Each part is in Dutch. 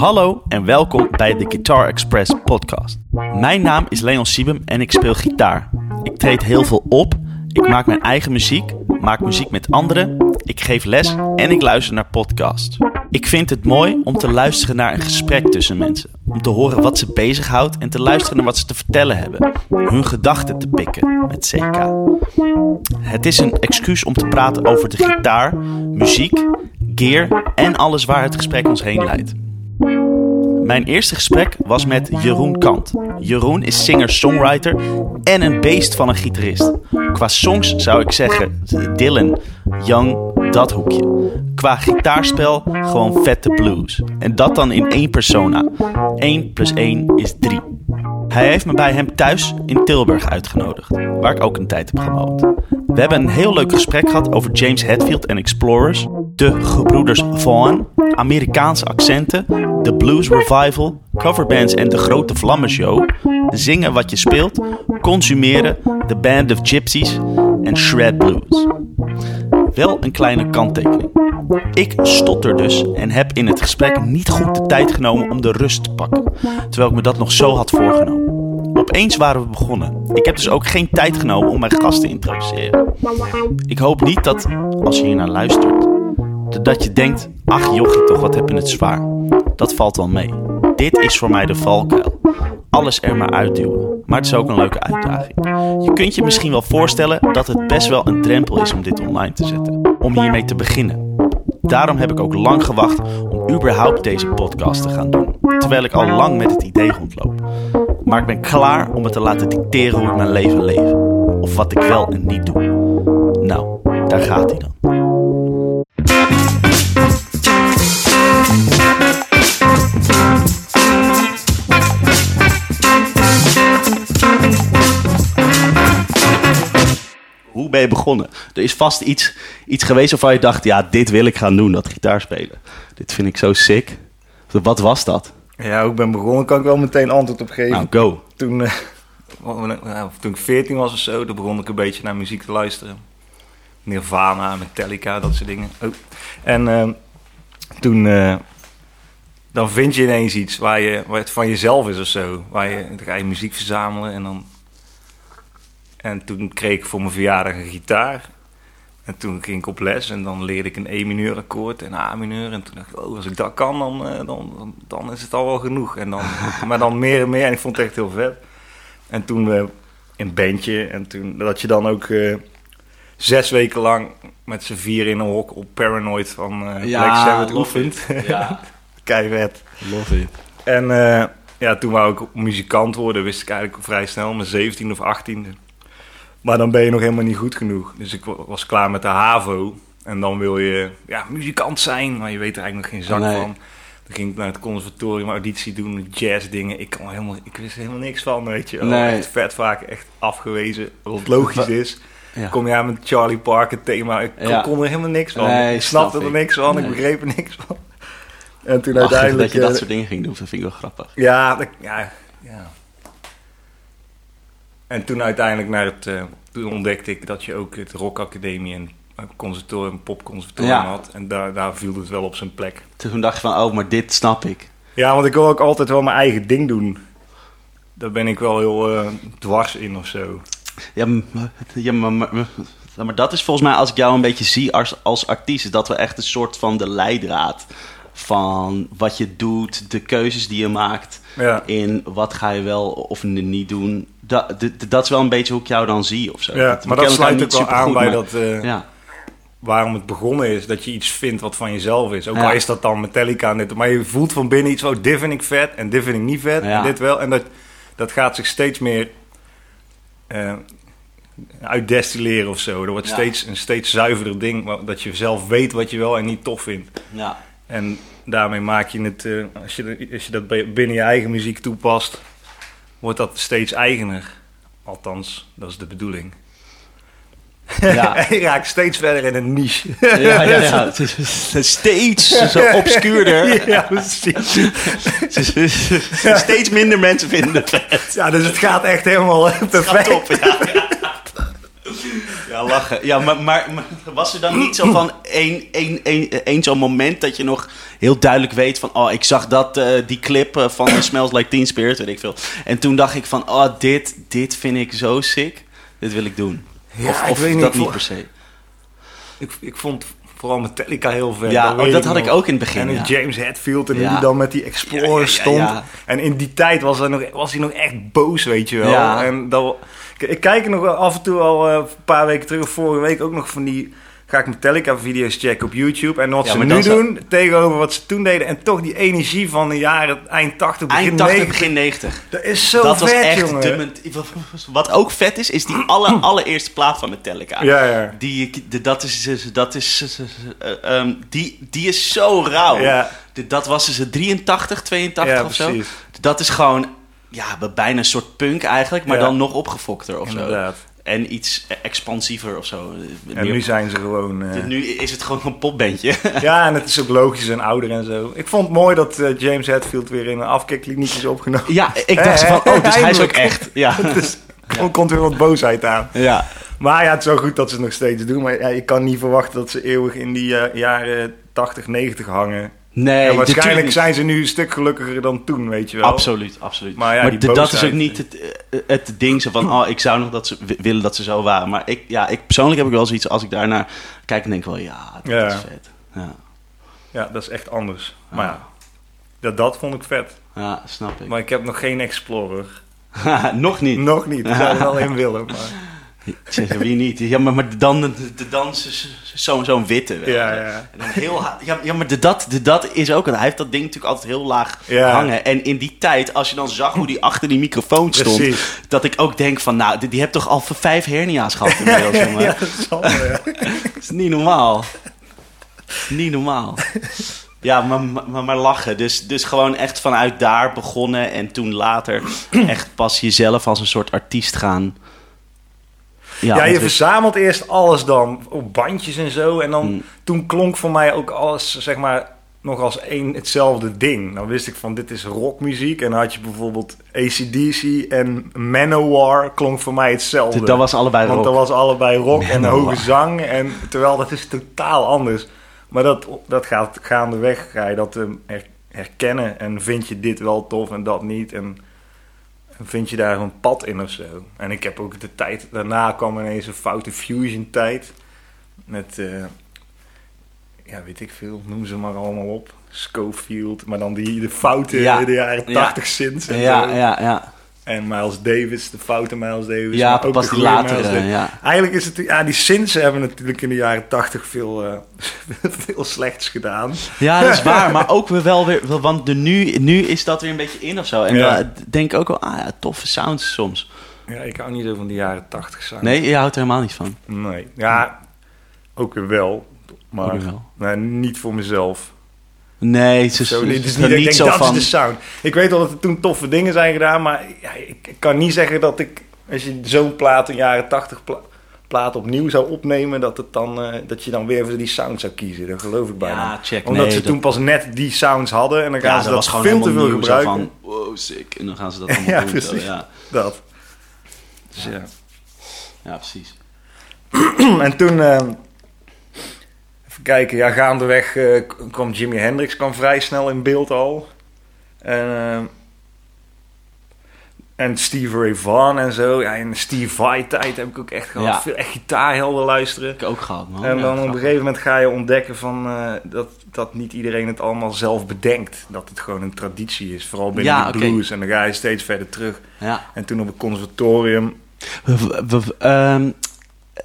Hallo en welkom bij de Guitar Express podcast. Mijn naam is Leon Siebem en ik speel gitaar. Ik treed heel veel op, ik maak mijn eigen muziek, maak muziek met anderen, ik geef les en ik luister naar podcasts. Ik vind het mooi om te luisteren naar een gesprek tussen mensen. Om te horen wat ze bezighoudt en te luisteren naar wat ze te vertellen hebben. Hun gedachten te pikken met CK. Het is een excuus om te praten over de gitaar, muziek, gear en alles waar het gesprek ons heen leidt. Mijn eerste gesprek was met Jeroen Kant. Jeroen is singer-songwriter en een beest van een gitarist. Qua songs zou ik zeggen Dylan, Young, dat hoekje. Qua gitaarspel gewoon vette blues. En dat dan in één persona. 1 plus 1 is 3. Hij heeft me bij hem thuis in Tilburg uitgenodigd, waar ik ook een tijd heb gewoond. We hebben een heel leuk gesprek gehad over James Hetfield en Explorers, de gebroeders Vaughan, Amerikaanse accenten, de blues revival, coverbands en de grote vlammenshow, zingen wat je speelt, consumeren, de band of gypsies en shred blues. Wel een kleine kanttekening. Ik stotter dus en heb in het gesprek niet goed de tijd genomen om de rust te pakken, terwijl ik me dat nog zo had voorgenomen. Opeens waren we begonnen. Ik heb dus ook geen tijd genomen om mijn gast te introduceren. Ik hoop niet dat, als je hier naar luistert, dat je denkt: ach jochie toch, wat heb je het zwaar. Dat valt wel mee. Dit is voor mij de valkuil. Alles er maar uitduwen. Maar het is ook een leuke uitdaging. Je kunt je misschien wel voorstellen dat het best wel een drempel is om dit online te zetten. Om hiermee te beginnen. Daarom heb ik ook lang gewacht om überhaupt deze podcast te gaan doen. Terwijl ik al lang met het idee rondloop. Maar ik ben klaar om het te laten dicteren hoe ik mijn leven leef. Of wat ik wel en niet doe. Nou, daar gaat hij dan. Ben je begonnen? Er is vast iets, iets geweest waarvan je dacht, ja, dit wil ik gaan doen, dat gitaar spelen. Dit vind ik zo sick. Wat was dat? Ja, ik ben begonnen kan ik wel meteen antwoord op geven. Nou, go. Toen, eh, nou, toen ik 14 was of zo, toen begon ik een beetje naar muziek te luisteren. Nirvana, Metallica, dat soort dingen. Oh. En eh, toen, eh, dan vind je ineens iets waar, je, waar het van jezelf is of zo. Waar je, dan ga je muziek verzamelen en dan... En toen kreeg ik voor mijn verjaardag een gitaar. En toen ging ik op les en dan leerde ik een E-mineur akkoord en A-mineur. En toen dacht ik, oh, als ik dat kan, dan, dan, dan, dan, is het al wel genoeg. En dan, maar dan meer en meer en ik vond het echt heel vet. En toen uh, in bandje en toen dat je dan ook uh, zes weken lang met z'n vier in een hok op Paranoid van uh, ja, Black Sabbath oefent. Ja. Keivet. Love it. En ja, toen wou ik muzikant worden, wist ik eigenlijk vrij snel, mijn 17 of 18 maar dan ben je nog helemaal niet goed genoeg. Dus ik was klaar met de HAVO. En dan wil je ja, muzikant zijn, maar je weet er eigenlijk nog geen zak van. Dan ging ik naar het conservatorium auditie doen, jazz dingen. Ik, kon helemaal, ik wist helemaal niks van, weet je. Nee. Echt vet vaak, echt afgewezen. Wat logisch is. Ja. Kom je aan met Charlie Parker thema. Ik Ja. kon er helemaal niks van. Nee, ik snapte snap er ik. niks van, ik Nee. begreep er niks van. En toen Ach, uiteindelijk... dat je dat eh, soort dingen ging doen, dat vind ik wel grappig. ja, dat- ja, ja. En toen uiteindelijk naar het... eh, toen ontdekte ik dat je ook het Rock Academie en conservatorium, popconservatorium Ja. had. En daar, daar viel het wel op zijn plek. Toen dacht je van, oh, maar dit snap ik. Ja, want ik wil ook altijd wel mijn eigen ding doen. Daar ben ik wel heel eh, dwars in of zo. Ja, maar, maar- maar dat is volgens mij, als ik jou een beetje zie als, als artiest, is dat we echt een soort van de leidraad van wat je doet, de keuzes die je maakt, Ja. in wat ga je wel of niet doen. Dat, dat is wel een beetje hoe ik jou dan zie of zo. Ja, maar dat sluit ook wel aan bij maar- dat... eh, Ja, waarom het begonnen is. Dat je iets vindt wat van jezelf is. Ook al is dat dan Metallica. dit, Maar je voelt van binnen iets. Oh, dit vind ik vet. En dit vind ik niet vet. En dit wel. En dat, dat gaat zich steeds meer eh uitdestilleren of zo. Er wordt steeds een steeds zuiverder ding. Dat je zelf weet wat je wel en niet tof vindt. ja. En daarmee maak je het... eh, als, je, als je dat binnen je eigen muziek toepast... Wordt dat steeds eigener. Althans, dat is de bedoeling. Ja. Je raakt steeds verder in een niche. Ja, ja, ja. Steeds zo obscuurder. Ja, precies. Steeds minder mensen vinden het vet. Ja, dus het gaat echt helemaal perfect. Top, ja. Ja, lachen. Ja, maar, maar, maar was er dan niet zo van één, één zo'n moment dat je nog heel duidelijk weet van... Oh, ik zag dat, eh, die clip eh, van Smells Like Teen Spirit, weet ik veel. En toen dacht ik van, oh, dit, dit vind ik zo sick. Dit wil ik doen. Ja, of ik weet niet, dat niet per se. Ik, ik vond vooral Metallica heel vet. Ja, weet oh, dat had nog. ik ook in het begin, En ja. James Hetfield en Ja. die dan met die Explorer Ja, stond. En in die tijd was, er nog, was hij nog echt boos, weet je wel. Ja. En dat, ik, kijk nog wel af en toe al eh, een paar weken terug, of vorige week ook nog van die... Ga ik Metallica video's checken op YouTube. En wat Ja, ze nu doen, tegenover wat ze toen deden. En toch die energie van de jaren eind 80, begin Eind 80, 90. begin 90. Dat is zo dat vet, was echt jongen. de... Wat ook vet is, is die alle, allereerste plaat van Metallica. Ja, ja. Die, de- dat is, dat is, eh, ehm, die, die is zo rauw. Ja. De- Dat was dus 83, 82 Ja, of zo. Dat is gewoon, ja, bijna een soort punk eigenlijk, maar Ja. dan nog opgefokter of zo. En iets expansiever of zo. En nu zijn ze gewoon... eh, Nu is het gewoon een popbandje. Ja, en het is ook logisch en ouder en zo. Ik vond het mooi dat eh, James Hetfield weer in een afkikkliniek is opgenomen. ja, ik dacht van, oh, dus hij is ook echt. Ja. Dus komt weer wat boosheid aan. ja. Maar ja, het is wel goed dat ze het nog steeds doen. Maar ja, je kan niet verwachten dat ze eeuwig in die eh, jaren 80, 90 hangen. Nee, waarschijnlijk zijn ze nu een stuk gelukkiger dan toen, weet je wel. Absoluut, absoluut. Maar Maar, ja, die d- dat is ook niet het, het ding van, oh, ik zou nog dat ze willen dat ze zo waren. Maar ik, ja, ik persoonlijk heb ik wel zoiets, als ik daarnaar kijk, en denk wel, ja, dat Ja. is vet. Ja. Ja, dat is echt anders. Maar ja, dat, dat vond ik vet. ja, snap ik. Maar ik heb nog geen Explorer. nog niet. Nog niet. Ik zou er wel in willen. Maar... Zeg, wie niet? Ja, maar, maar dan de, de dans is zo- zo'n witte. wel. Ja, ja. En dan heel ja, ja, maar de dat, de dat is ook... Hij heeft dat ding natuurlijk altijd heel laag Ja. hangen. En in die tijd, als je dan zag hoe die achter die microfoon stond... Precies. dat ik ook denk van, nou, die, die hebt toch al vijf hernia's gehad inmiddels, jongen. Ja, dat ja. Dat is niet normaal. Niet normaal. Ja, maar, maar, maar lachen. Dus, dus gewoon echt vanuit daar begonnen en toen later echt pas jezelf als een soort artiest gaan. Ja, je verzamelt eerst alles dan op bandjes en zo. En dan Hmm. toen klonk voor mij ook alles, zeg maar, nog als één hetzelfde ding. Dan wist ik van dit is rockmuziek. En dan had je bijvoorbeeld ACDC en Manowar klonk voor mij hetzelfde. Dat was allebei Want rock. dat was allebei rock en hoge zang. En, terwijl dat is totaal anders. Maar dat, dat gaat gaandeweg, ga je dat eh, her- herkennen. En vind je dit wel tof en dat niet. En vind je daar een pad in of zo. En ik heb ook de tijd, daarna kwam ineens een foute fusion tijd. Met, eh, ja weet ik veel, noem ze maar allemaal op. Schofield, maar dan die, de foute Ja. in de jaren Ja. 80 synths en Ja, zo. ja, ja. En Miles Davis, de foute Miles Davis. Ja, maar ook pas de Davis. ja. Eigenlijk is het, ja, die synths hebben natuurlijk in de jaren 80 veel, eh, veel slechts gedaan. Ja, dat is waar. Maar ook weer wel weer... Want de nu, nu is dat weer een beetje in of zo. En Ja. dan denk ik ook wel... Ah ja, toffe sounds soms. Ja, ik hou niet zo van de jaren 80 sound. Nee, je houdt er helemaal niet van. Nee. Ja, ook weer wel. Maar Ook weer wel. nee, niet voor mezelf. Nee, het is, Zo, het is niet, denk, zo dat van... is de sound. Ik weet wel dat er toen toffe dingen zijn gedaan, maar ja, ik, kan niet zeggen dat ik, als je zo'n plaat, een jaren 80 pla- plaat opnieuw zou opnemen, dat, het dan, eh, dat je dan weer voor die sound zou kiezen. Dat geloof ik bijna. Ja, check. Omdat nee, ze dat- toen pas net die sounds hadden en dan gaan Ja, ze dat veel te veel nieuw, gebruiken. van, wow, sick. En dan gaan ze dat allemaal Ja, doen. precies. ja. Dat. Dus ja. ja, precies. en toen, eh, even kijken, ja, gaandeweg eh, kwam Jimi Hendrix kwam vrij snel in beeld al. En, eh, en Steve Ray Vaughan en zo. Ja, in de Steve Vai tijd heb ik ook echt gehad. Ja. Veel echt gitaarhelden luisteren. Ik ook gehad, man. en Ja, dan op een gegeven moment ga je ontdekken van, eh, dat, dat niet iedereen het allemaal zelf bedenkt. Dat het gewoon een traditie is. Vooral binnen Ja, de blues. En dan ga je steeds verder terug. Ja. En toen op het conservatorium We- we- we- ehm,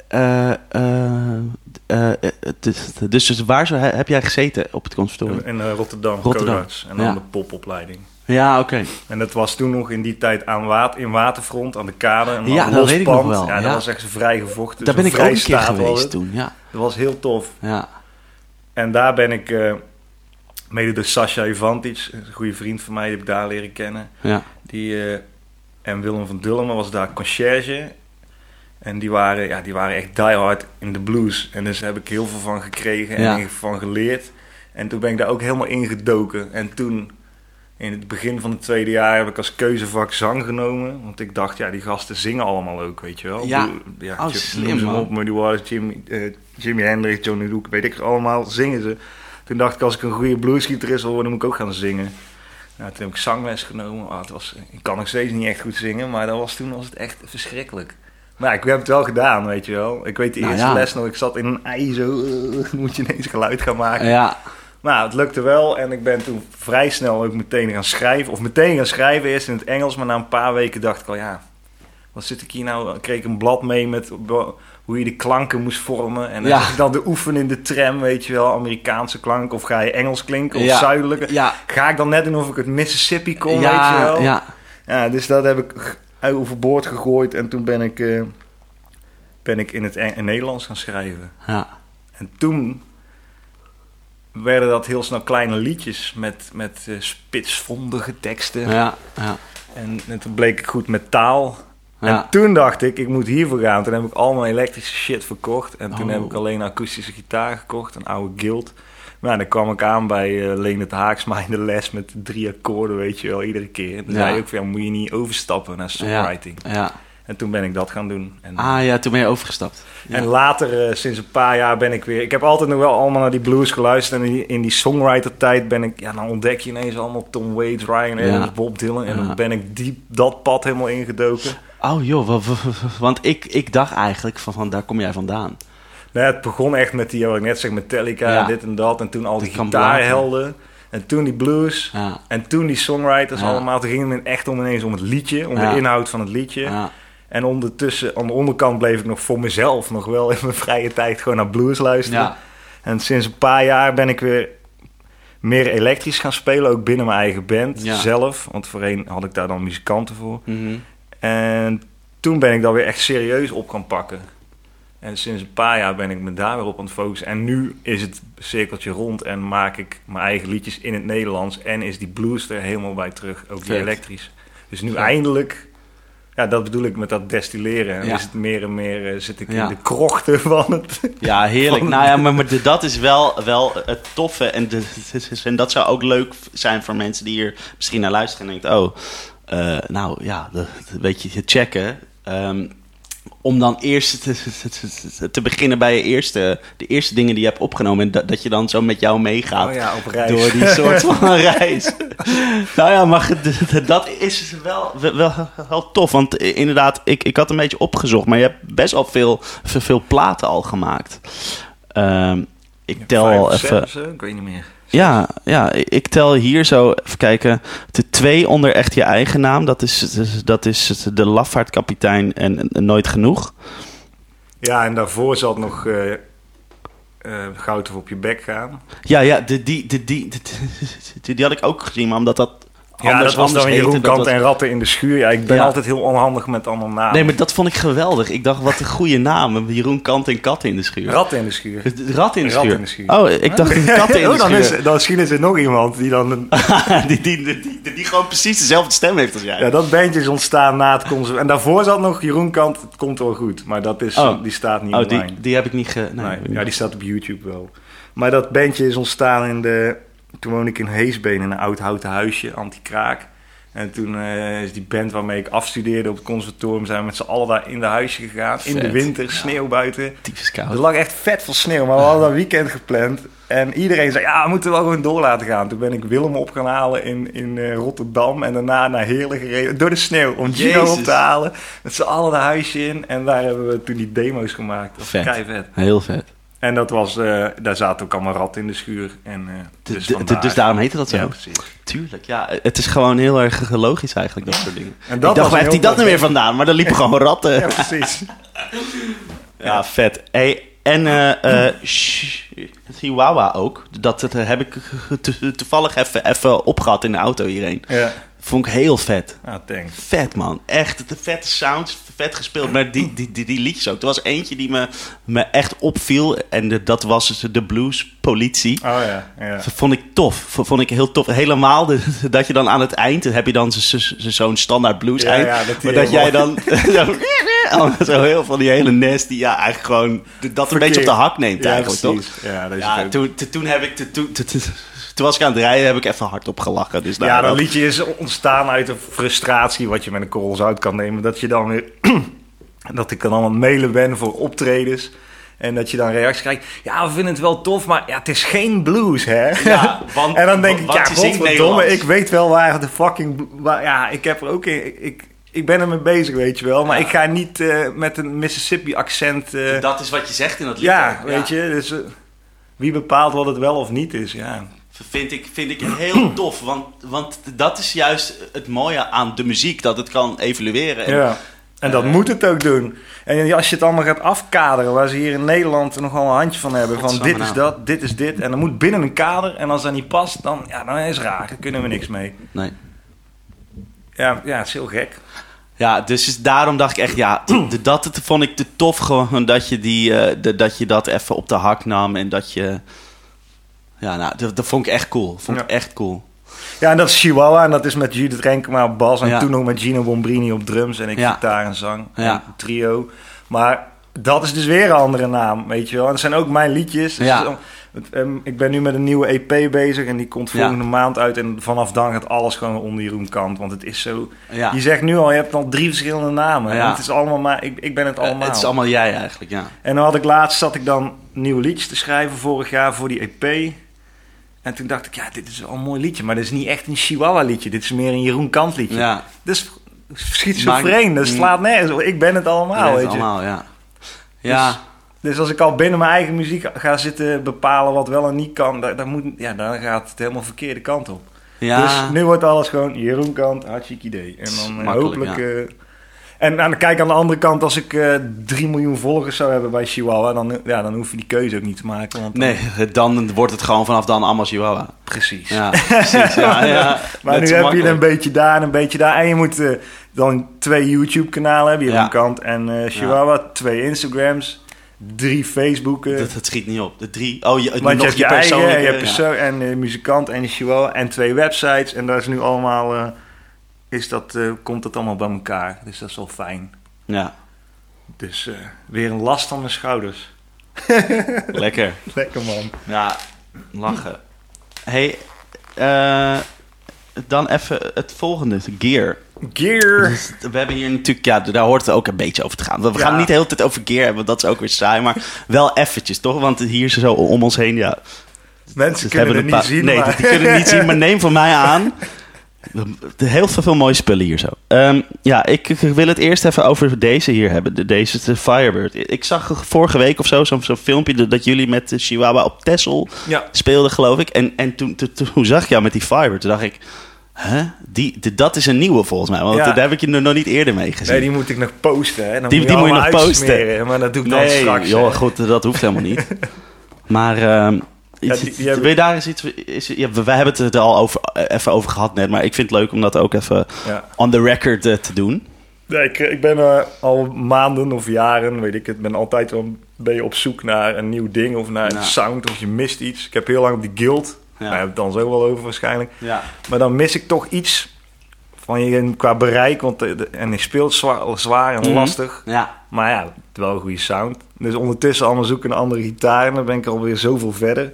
eh, eh, eh, eh, dus, dus, dus waar zo, heb jij gezeten op het conservatorium? in eh, Rotterdam, Rotterdam. En dan Ja. de popopleiding. Ja, oké. En dat was toen nog in die tijd aan water, in Waterfront, aan de kade. Een Ja, dat weet ik nog wel, Ja, dat ja. was echt vrij gevochten. Daar ben zo'n ik ook een keer geweest toen. Ja, Dat was heel tof. ja. En daar ben ik, mede door Sascha Ivantic, een goede vriend van mij, die heb ik daar leren kennen. ja. Die, en Willem van Dulmen was daar conciërge. En die waren, ja, die waren echt diehard in de blues. En dus daar heb ik heel veel van gekregen en Ja. van geleerd. En toen ben ik daar ook helemaal ingedoken. En toen in het begin van het tweede jaar heb ik als keuzevak zang genomen. Want ik dacht, ja, die gasten zingen allemaal ook, weet je wel. Ja. Ja Oh, slim, maar op, Muddy Waters, Jimmy, eh, Jimi Hendrix, Johnny Rook, weet ik allemaal, zingen ze. Toen dacht ik, als ik een goede bluesgitarist wil worden, moet ik ook gaan zingen. Nou, toen heb ik zangles genomen. Ah, het was, ik kan nog steeds niet echt goed zingen, maar dat was, toen was het echt verschrikkelijk. Maar ik heb het wel gedaan, weet je wel. Ik weet de Nou eerste ja. les nog, ik zat in een ei zo, moet je ineens geluid gaan maken. Ja, Maar het lukte wel en ik ben toen vrij snel ook meteen gaan schrijven. Of meteen gaan schrijven, eerst in het Engels, maar na een paar weken dacht ik al, ja, wat zit ik hier nou? Dan kreeg ik een blad mee met hoe je de klanken moest vormen. En dan Ja. zag ik dan de oefenen in de tram, weet je wel, Amerikaanse klank. Of ga je Engels klinken of Ja. zuidelijke? ja, Ga ik dan net doen of ik het Mississippi kon, weet je wel? ja. Ja, dus dat heb ik overboord gegooid en toen ben ik, eh, ben ik in het in Nederlands gaan schrijven. ja. En toen werden dat heel snel kleine liedjes met, met eh, spitsvondige teksten. Ja, ja, En, en toen bleek ik goed met taal. En toen dacht ik, ik moet hiervoor gaan. Toen heb ik al mijn elektrische shit verkocht. En toen Oh. heb ik alleen een akoestische gitaar gekocht, een oude guild. Ja, dan kwam ik aan bij eh Leen het Haaksma in de les met drie akkoorden, weet je wel, iedere keer. En toen Ja. zei je ook van, ja, moet je niet overstappen naar songwriting. ja. En toen ben ik dat gaan doen. En, Ah ja, toen ben je overgestapt. Ja. en later, eh, sinds een paar jaar, ben ik weer... Ik heb altijd nog wel allemaal naar die blues geluisterd. En in die, in die songwriter-tijd ben ik... Ja, dan ontdek je ineens allemaal Tom Waits, Ryan Ja. Adams, Bob Dylan. En Ja. dan ben ik diep dat pad helemaal ingedoken. Oh joh, wa- wa- wa- want ik, ik dacht eigenlijk van, van daar kom jij vandaan. Nou, het begon echt met die, wat ik net zeg, Metallica, Ja. dit en dat. En toen al die gitaarhelden. En toen die blues. Ja, En toen die songwriters Ja. allemaal. Toen ging het echt om ineens om het liedje. Om de inhoud van het liedje. ja, En ondertussen, aan de onderkant bleef ik nog voor mezelf nog wel in mijn vrije tijd gewoon naar blues luisteren. ja. En sinds een paar jaar ben ik weer meer elektrisch gaan spelen, ook binnen mijn eigen band zelf. Want voorheen had ik daar dan muzikanten voor. Mhm. En toen ben ik dat weer echt serieus op gaan pakken. En sinds een paar jaar ben ik me daar weer op aan het focussen. En nu is het cirkeltje rond en maak ik mijn eigen liedjes in het Nederlands. En is die blues er helemaal bij terug, ook die elektrisch. Dus nu Vet. eindelijk, ja, dat bedoel ik met dat destilleren. En Ja. is het meer en meer, eh, zit ik Ja. in de krochten van het. Ja, heerlijk. Van- Nou ja, maar, maar dat is wel, wel het toffe. En, de, en dat zou ook leuk zijn voor mensen die hier misschien naar luisteren en denken... Oh, eh, nou ja, de- weet je, checken. Ehm, om dan eerst te, te- te beginnen bij je eerste, de eerste dingen die je hebt opgenomen. En dat, dat je dan zo met jou meegaat Oh ja, op reis. door die soort van reis. nou ja, maar dat is wel, wel, wel tof. Want inderdaad, ik, ik had een beetje opgezocht. Maar je hebt best wel veel, veel, platen al gemaakt. Ehm, ik tel even... of zo, ik weet niet meer. Ja, ja, ik tel hier zo, even kijken, de twee onder echt je eigen naam. Dat is, dat is de Lafaardkapitein en, en Nooit Genoeg. Ja, en daarvoor zat nog eh, goud of op je bek gaan. Ja, ja, de, die, de, die, die, die, die had ik ook gezien, maar omdat dat Ja, anders, dat was dan Jeroen dat Kant en Ratten in de Schuur. Ja, ik ben Ja. altijd heel onhandig met allemaal namen. Nee, maar dat vond ik geweldig. Ik dacht, wat een goede naam. Jeroen Kant en Kat in de schuur. Ratten in de Schuur. Rat in de schuur. in de schuur. Oh, ik dacht een kat in de Oh, dan, schuur. is, dan misschien is er nog iemand die dan... Die, die, die, die, die gewoon precies dezelfde stem heeft als jij. ja, dat bandje is ontstaan na het conserv... En daarvoor zat nog Jeroen Kant, het komt wel goed. Maar dat is, Oh. die staat niet oh, die, online. die heb ik niet ge... Nee, ja, die staat op YouTube wel. Maar dat bandje is ontstaan in de... Toen woonde ik in Heesbeen in een oud houten huisje, anti-kraak. En toen eh, is die band waarmee ik afstudeerde op het conservatorium... zijn we met z'n allen daar in de huisje gegaan. In de winter, sneeuw buiten. Typisch Er koud. lag echt vet veel sneeuw, maar we hadden een weekend gepland. En iedereen zei, ja, we moeten wel gewoon door laten gaan. Toen ben ik Willem op gaan halen in, in eh, Rotterdam. En daarna naar Heerlen gereden, door de sneeuw. Om Gino Jezus. op te halen. Met z'n allen de huisje in. En daar hebben we toen die demo's gemaakt. Dat was Vet. kei vet. Heel vet. En dat was, eh, daar zaten ook allemaal ratten in de schuur. En, eh, Dus, dus, daarom heette dat zo? Ja, precies. Tuurlijk, ja. Het is gewoon heel erg logisch eigenlijk, dat soort dingen. En dat ik dacht, waar heeft hij dat nou weer vandaan? Maar er liepen gewoon ratten. Ja, precies. Ja, vet. Hey, en eh eh, Chihuahua ook. Dat, dat heb ik to- toevallig even, even opgehad in de auto hierheen. Ja, Vond ik heel vet. ah, thanks. Vet, man. Echt, de vette sounds, vet gespeeld. Maar die, die, die, die liedjes ook. Er was eentje die me, me echt opviel. En de- dat was dus de Blues Politie. Oh ja, ja. Vond ik tof. Vond ik heel tof. Helemaal de- dat je dan aan het eind... heb je dan zo- zo- zo- zo'n standaard blues Ja, eind. ja, dat maar dat jij dan... zo, heel van die hele nest... die ja, eigenlijk gewoon... dat een beetje op de hak neemt eigenlijk, toch? Ja, dat is Ja, toen- toen heb ik... Toen, toen, was ik aan het rijden, heb ik even hardop gelachen. Dus Ja, dat liedje is ontstaan uit een frustratie wat je met een korrel zout kan nemen. Dat je dan weer, dat ik dan het mailen ben voor optredens. En dat je dan reacties krijgt. Ja, we vinden het wel tof, maar ja, het is geen blues, hè? Ja, want- en dan denk ik, ja, godverdomme, ik weet wel waar de fucking... Waar, ja, ik heb er ook in... Ik, ik, ben ermee bezig, weet je wel. Maar Ja. ik ga niet eh, met een Mississippi-accent... eh, Dat is wat je zegt in dat lied. ja, weet je. Dus eh, wie bepaalt wat het wel of niet is, ja. Vind ik, vind ik heel tof. Want, want dat is juist het mooie aan de muziek. Dat het kan evolueren. En, Ja. En dat Eh, moet het ook doen. En als je het allemaal gaat afkaderen, waar ze hier in Nederland nogal een handje van hebben, van dit is dat, dit is dit, en dan moet binnen een kader, en als dat niet past, dan, ja, dan is het raar, daar kunnen we niks mee. Nee. Ja, ja het is heel gek. Ja, dus daarom dacht ik echt, ja, dat vond ik te tof gewoon dat je, die, eh, de- dat je dat even op de hak nam en dat je... Ja, nou, dat, dat vond ik echt cool. Vond ik echt cool. Ja, en dat is Chihuahua, en dat is met Judith Renkema op bas, en Ja. toen nog met Gino Bombrini op drums, en ik Ja. gitaar en zang, Ja. en trio. Maar dat is dus weer een andere naam, weet je wel. En dat zijn ook mijn liedjes. Dus Ja. ehm, ik ben nu met een nieuwe EP bezig, en die komt volgende maand uit, en vanaf dan gaat alles gewoon onder Jeroen Kant, want het is zo... Je zegt nu al, je hebt al drie verschillende namen. Het is allemaal maar, ik, ik ben het Eh, allemaal. het is allemaal jij eigenlijk, ja. En dan had ik laatst, zat ik dan nieuwe liedjes te schrijven vorig jaar voor die EP. En toen dacht ik, ja, dit is wel een mooi liedje, maar dit is niet echt een Chihuahua liedje. Dit is meer een Jeroen Kant liedje. Ja, Dus schizofreen, dat slaat nergens op. Ik ben het allemaal, weet je. allemaal, ja. Ja, Dus als ik al binnen mijn eigen muziek ga zitten bepalen wat wel en niet kan, dan, dan, moet, ja, dan gaat het helemaal verkeerde kant op. ja. Dus nu wordt alles gewoon Jeroen Kant, hartstikke idee. En dan eh, hopelijk... ja. eh, en aan, kijk, aan de andere kant, als ik eh 3 miljoen volgers zou hebben bij Chihuahua, dan, ja, dan hoef je die keuze ook niet te maken. Want dan- Nee, dan wordt het gewoon vanaf dan allemaal Chihuahua. Precies. Ja, precies. Ja, ja. Maar nu heb je een beetje daar en een beetje daar. En je moet eh, dan twee YouTube-kanalen hebben, Ja. Kant en eh Chihuahua. Twee Instagrams, drie Facebooken. Dat, dat schiet niet op. De drie. Oh, je, Want nog je hebt je, eigen, persoonlijke- je hebt persoon en muzikant en Chihuahua en twee websites. En daar is nu allemaal, is dat, eh, komt dat allemaal bij elkaar. Dus dat is wel fijn. Ja, Dus eh, weer een last van mijn schouders. lekker. Lekker man. Ja, lachen. hey, eh, dan even het volgende. Gear. Gear. Dus we hebben hier natuurlijk, ja, daar hoort het ook een beetje over te gaan. We Ja. gaan niet de hele tijd over gear hebben, want dat is ook weer saai. Maar wel eventjes, toch? Want hier zo om ons heen, ja. Mensen Dus kunnen het niet zien, Nee, maar... die kunnen het niet zien, maar neem van mij aan. Heel veel, mooie spullen hier zo. Ehm, ja, ik, ik wil het eerst even over deze hier hebben. De, deze de Firebird. Ik zag vorige week of zo zo'n filmpje dat- jullie met de Chihuahua op Texel Ja. speelden, geloof ik. En, en toen, toen, toen zag ik jou met die Firebird. Toen dacht ik? Die, dat is een nieuwe volgens mij. Want Ja. daar heb ik je nog nooit eerder mee gezien. Nee, die moet ik nog posten. Hè. Dan Die- moet die moet je nog posten. Maar dat doe ik dan straks. joh, hè. goed, dat hoeft helemaal niet. Maar Ja, iets- die- die hebben- wil je daar eens iets... Is, ja, we, hebben het er al over, eh, even over gehad net, maar ik vind het leuk om dat ook even Ja. on the record eh, te doen. Nee, ik, ik ben eh, al maanden of jaren, weet ik het, ben altijd wel een beetje op zoek naar een nieuw ding of naar Ja. een sound of je mist iets. Ik heb heel lang op die guild, Ja. daar hebben we het dan zo wel over waarschijnlijk. Ja. Maar dan mis ik toch iets van je qua bereik, want en ik speel het zwaar, zwaar en Mhm. lastig. Ja. Maar ja, wel een goede sound. Dus ondertussen allemaal zoeken naar andere gitaar en dan ben ik alweer zoveel verder.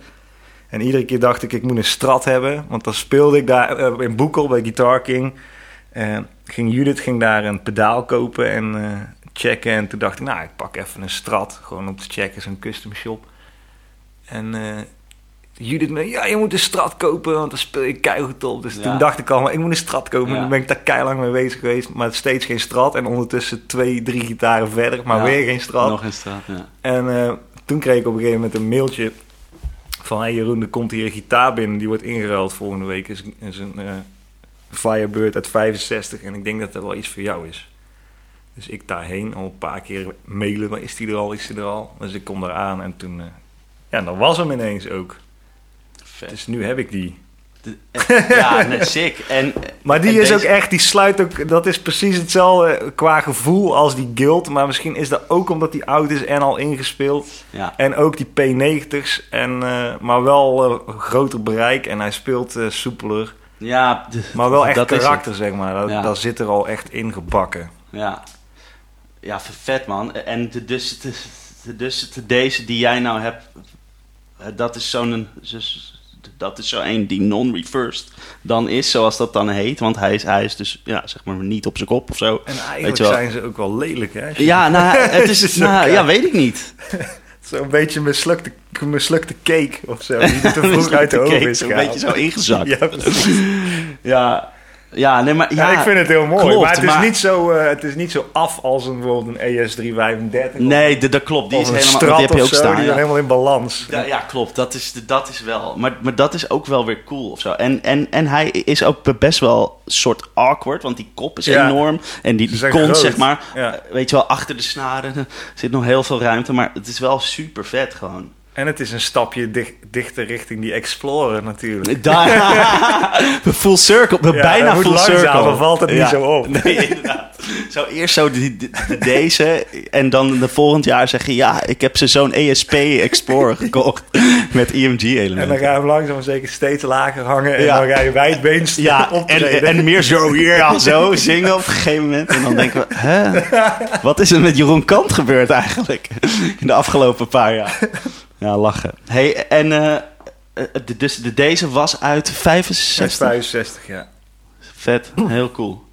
En iedere keer dacht ik, ik moet een strat hebben. Want dan speelde ik daar eh, in Boekel bij Guitar King. Eh, ging Judith ging daar een pedaal kopen en eh, checken. En toen dacht ik, nou, ik pak even een strat. Gewoon om te checken, zo'n custom shop. En Judith me, ja, je moet een strat kopen, want dan speel je keihard op. Dus Ja. toen dacht ik al, maar ik moet een strat kopen. Ja. En toen ben ik daar keihard mee bezig geweest. Maar steeds geen strat. En ondertussen twee, drie gitaren verder, maar Ja. weer geen strat. Nog een straat, ja. En eh, toen kreeg ik op een gegeven moment een mailtje van... Hey Jeroen, er komt hier een gitaar binnen, die wordt ingeruild volgende week. is, is een eh, Firebird uit 65 en ik denk dat dat wel iets voor jou is. Dus ik daarheen al een paar keer mailen, maar is die er al, is die er al? Dus ik kom daar aan en toen... eh, ja, dan was hem ineens ook. Vet. Dus nu heb ik die. Eh, ja, nee, sick. En, Maar die en is deze- ook echt, die sluit ook, dat is precies hetzelfde qua gevoel als die Guild. Maar misschien is dat ook omdat die oud is en al ingespeeld. Ja, En ook die P90's, en, eh, maar wel eh, groter bereik en hij speelt eh, soepeler. ja Maar wel echt karakter, zeg maar. Dat, Ja. dat zit er al echt in gebakken. Ja, ja vet man. En de, dus, de, dus de- deze die jij nou hebt, eh, dat is zo'n... dus- dat is zo één die non-reversed dan is, zoals dat dan heet. Want hij is, hij is dus, ja, zeg maar, niet op zijn kop of zo. En Weet eigenlijk je wel. zijn ze ook wel lelijk, hè? Ja, nou, het is, is nou, ja, weet ik niet. Zo'n beetje mislukte, mislukte cake of zo. Die er te vroeg uit de oven is gehaald. beetje zo ingezakt. Ja, precies. Ja, ja, nee, maar Ja, ja, ik vind het heel mooi. klopt, maar, het is maar- Niet zo, eh, het is niet zo af als een, bijvoorbeeld een E ES335. Nee, dat klopt. Die is helemaal, die heb je ook zo, staan. Die ja. zijn helemaal in balans. Ja, ja, klopt. Dat is, dat is wel. Maar, maar dat is ook wel weer cool of zo. En, en, en hij is ook best wel soort awkward, want die kop is Ja. enorm. En die, die kont, zeg maar. Weet je wel, achter de snaren zit nog heel veel ruimte. Maar het is wel super vet gewoon. En het is een stapje dich- dichter richting die Explorer natuurlijk. Daar, full circle. Ja, bijna full langzaam, circle. dan valt het niet zo op. Nee, inderdaad. Zo eerst zo die- deze. En dan de volgend jaar zeggen... Ja, ik heb ze zo'n ESP Explorer gekocht. Met En dan ga je hem langzaam maar zeker steeds lager hangen. En Ja. dan ga je wijdbeens Ja, en, en meer zo hier ja, zo zingen op een gegeven moment. En dan denken we, hè? Wat is er met Jeroen Kant gebeurd eigenlijk? In de afgelopen paar jaar. Ja, lachen. hey, en eh, de- dus de, deze was uit 65? 65, ja. Vet, heel cool.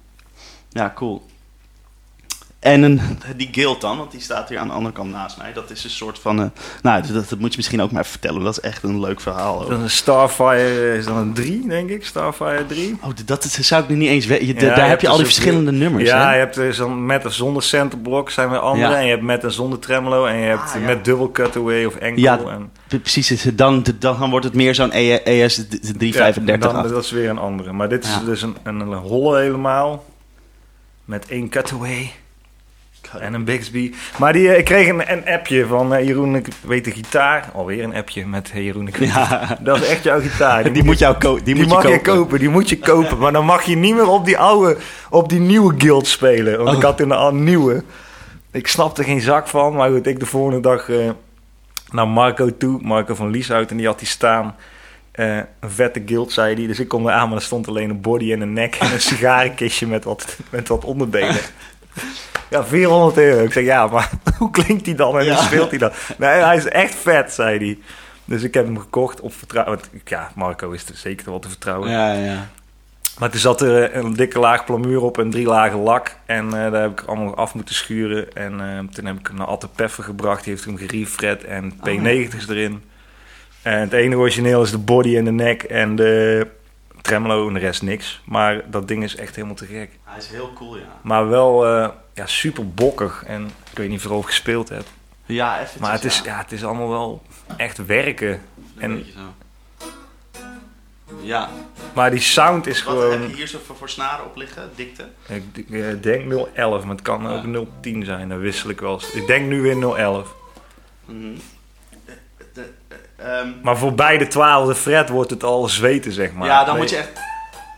Ja, cool. En een, die guild dan, want die staat hier aan de andere kant naast mij. Dat is een soort van... eh, nou, dat, dat moet je misschien ook maar even vertellen. Dat is echt een leuk verhaal. ook. Dan een Starfire is dan een 3, denk ik. Starfire 3. Oh, dat is, zou ik nu niet eens weten. Ja, daar heb je al die dus verschillende nummers, Ja, hè? je hebt dus met of zonder centerblok zijn weer andere. Ja. En je hebt met en zonder tremolo. En je hebt Ah, ja. met dubbel cutaway of enkel. Ja, en, Precies, het- dan, dan, dan wordt het meer zo'n E- ES Ja, 335. dan, dat is weer een andere. Maar dit is dus een, een, een holle helemaal. Met één cutaway. En een Bixby. Maar die, eh, ik kreeg een, een appje van eh, Jeroen, ik weet de gitaar. Alweer een appje met hey, Jeroen. Ik weet Ja. Dat is echt jouw gitaar. Die moet, jou die Die, moet mag je je kopen. die moet je kopen. Maar dan mag je niet meer op die oude, op die nieuwe guild spelen. Want ik Oh. had in de al- nieuwe. Ik snapte geen zak van. Maar goed, ik de volgende dag eh, naar Marco toe. Marco van Lieshout. En die had die staan. Eh, een vette guild, zei hij. Dus ik kom eraan, maar er stond alleen een body en een nek. En een sigarenkistje met wat, met wat onderbenen. Ja, 400 euro. Ik zeg, ja, maar hoe klinkt die dan en Ja. hoe speelt hij dan? Nee, hij is echt vet, zei hij. Dus ik heb hem gekocht op vertrouwen. Want, Ja, Marco is er zeker wel te vertrouwen. Ja, ja. Maar er zat er een dikke laag plamuur op en drie lagen lak. En eh, daar heb ik allemaal af moeten schuren. En eh, toen heb ik hem naar Atte Peffer gebracht. Die heeft hem gerefred en P90's erin. En het enige origineel is de body en de nek en de tremolo en de rest niks. Maar dat ding is echt helemaal te gek. Hij is heel cool, ja. Maar wel eh, ja, super bokkig. En ik weet niet of je erover gespeeld hebt. Ja, eventjes, Maar het is, ja. ja, het is allemaal wel echt werken. Een en- beetje zo. Ja. Maar die sound is Wat gewoon... heb je hier zo voor, voor snaren op liggen? Dikte? Ik eh, denk 011, maar het kan Ja. ook 010 zijn. Dat wissel ik wel eens. Ik denk nu weer 011. Mhm. Eh, eh, ehm, Maar voorbij de twaalfde fret wordt het al zweten, zeg maar. ja, dan moet je echt...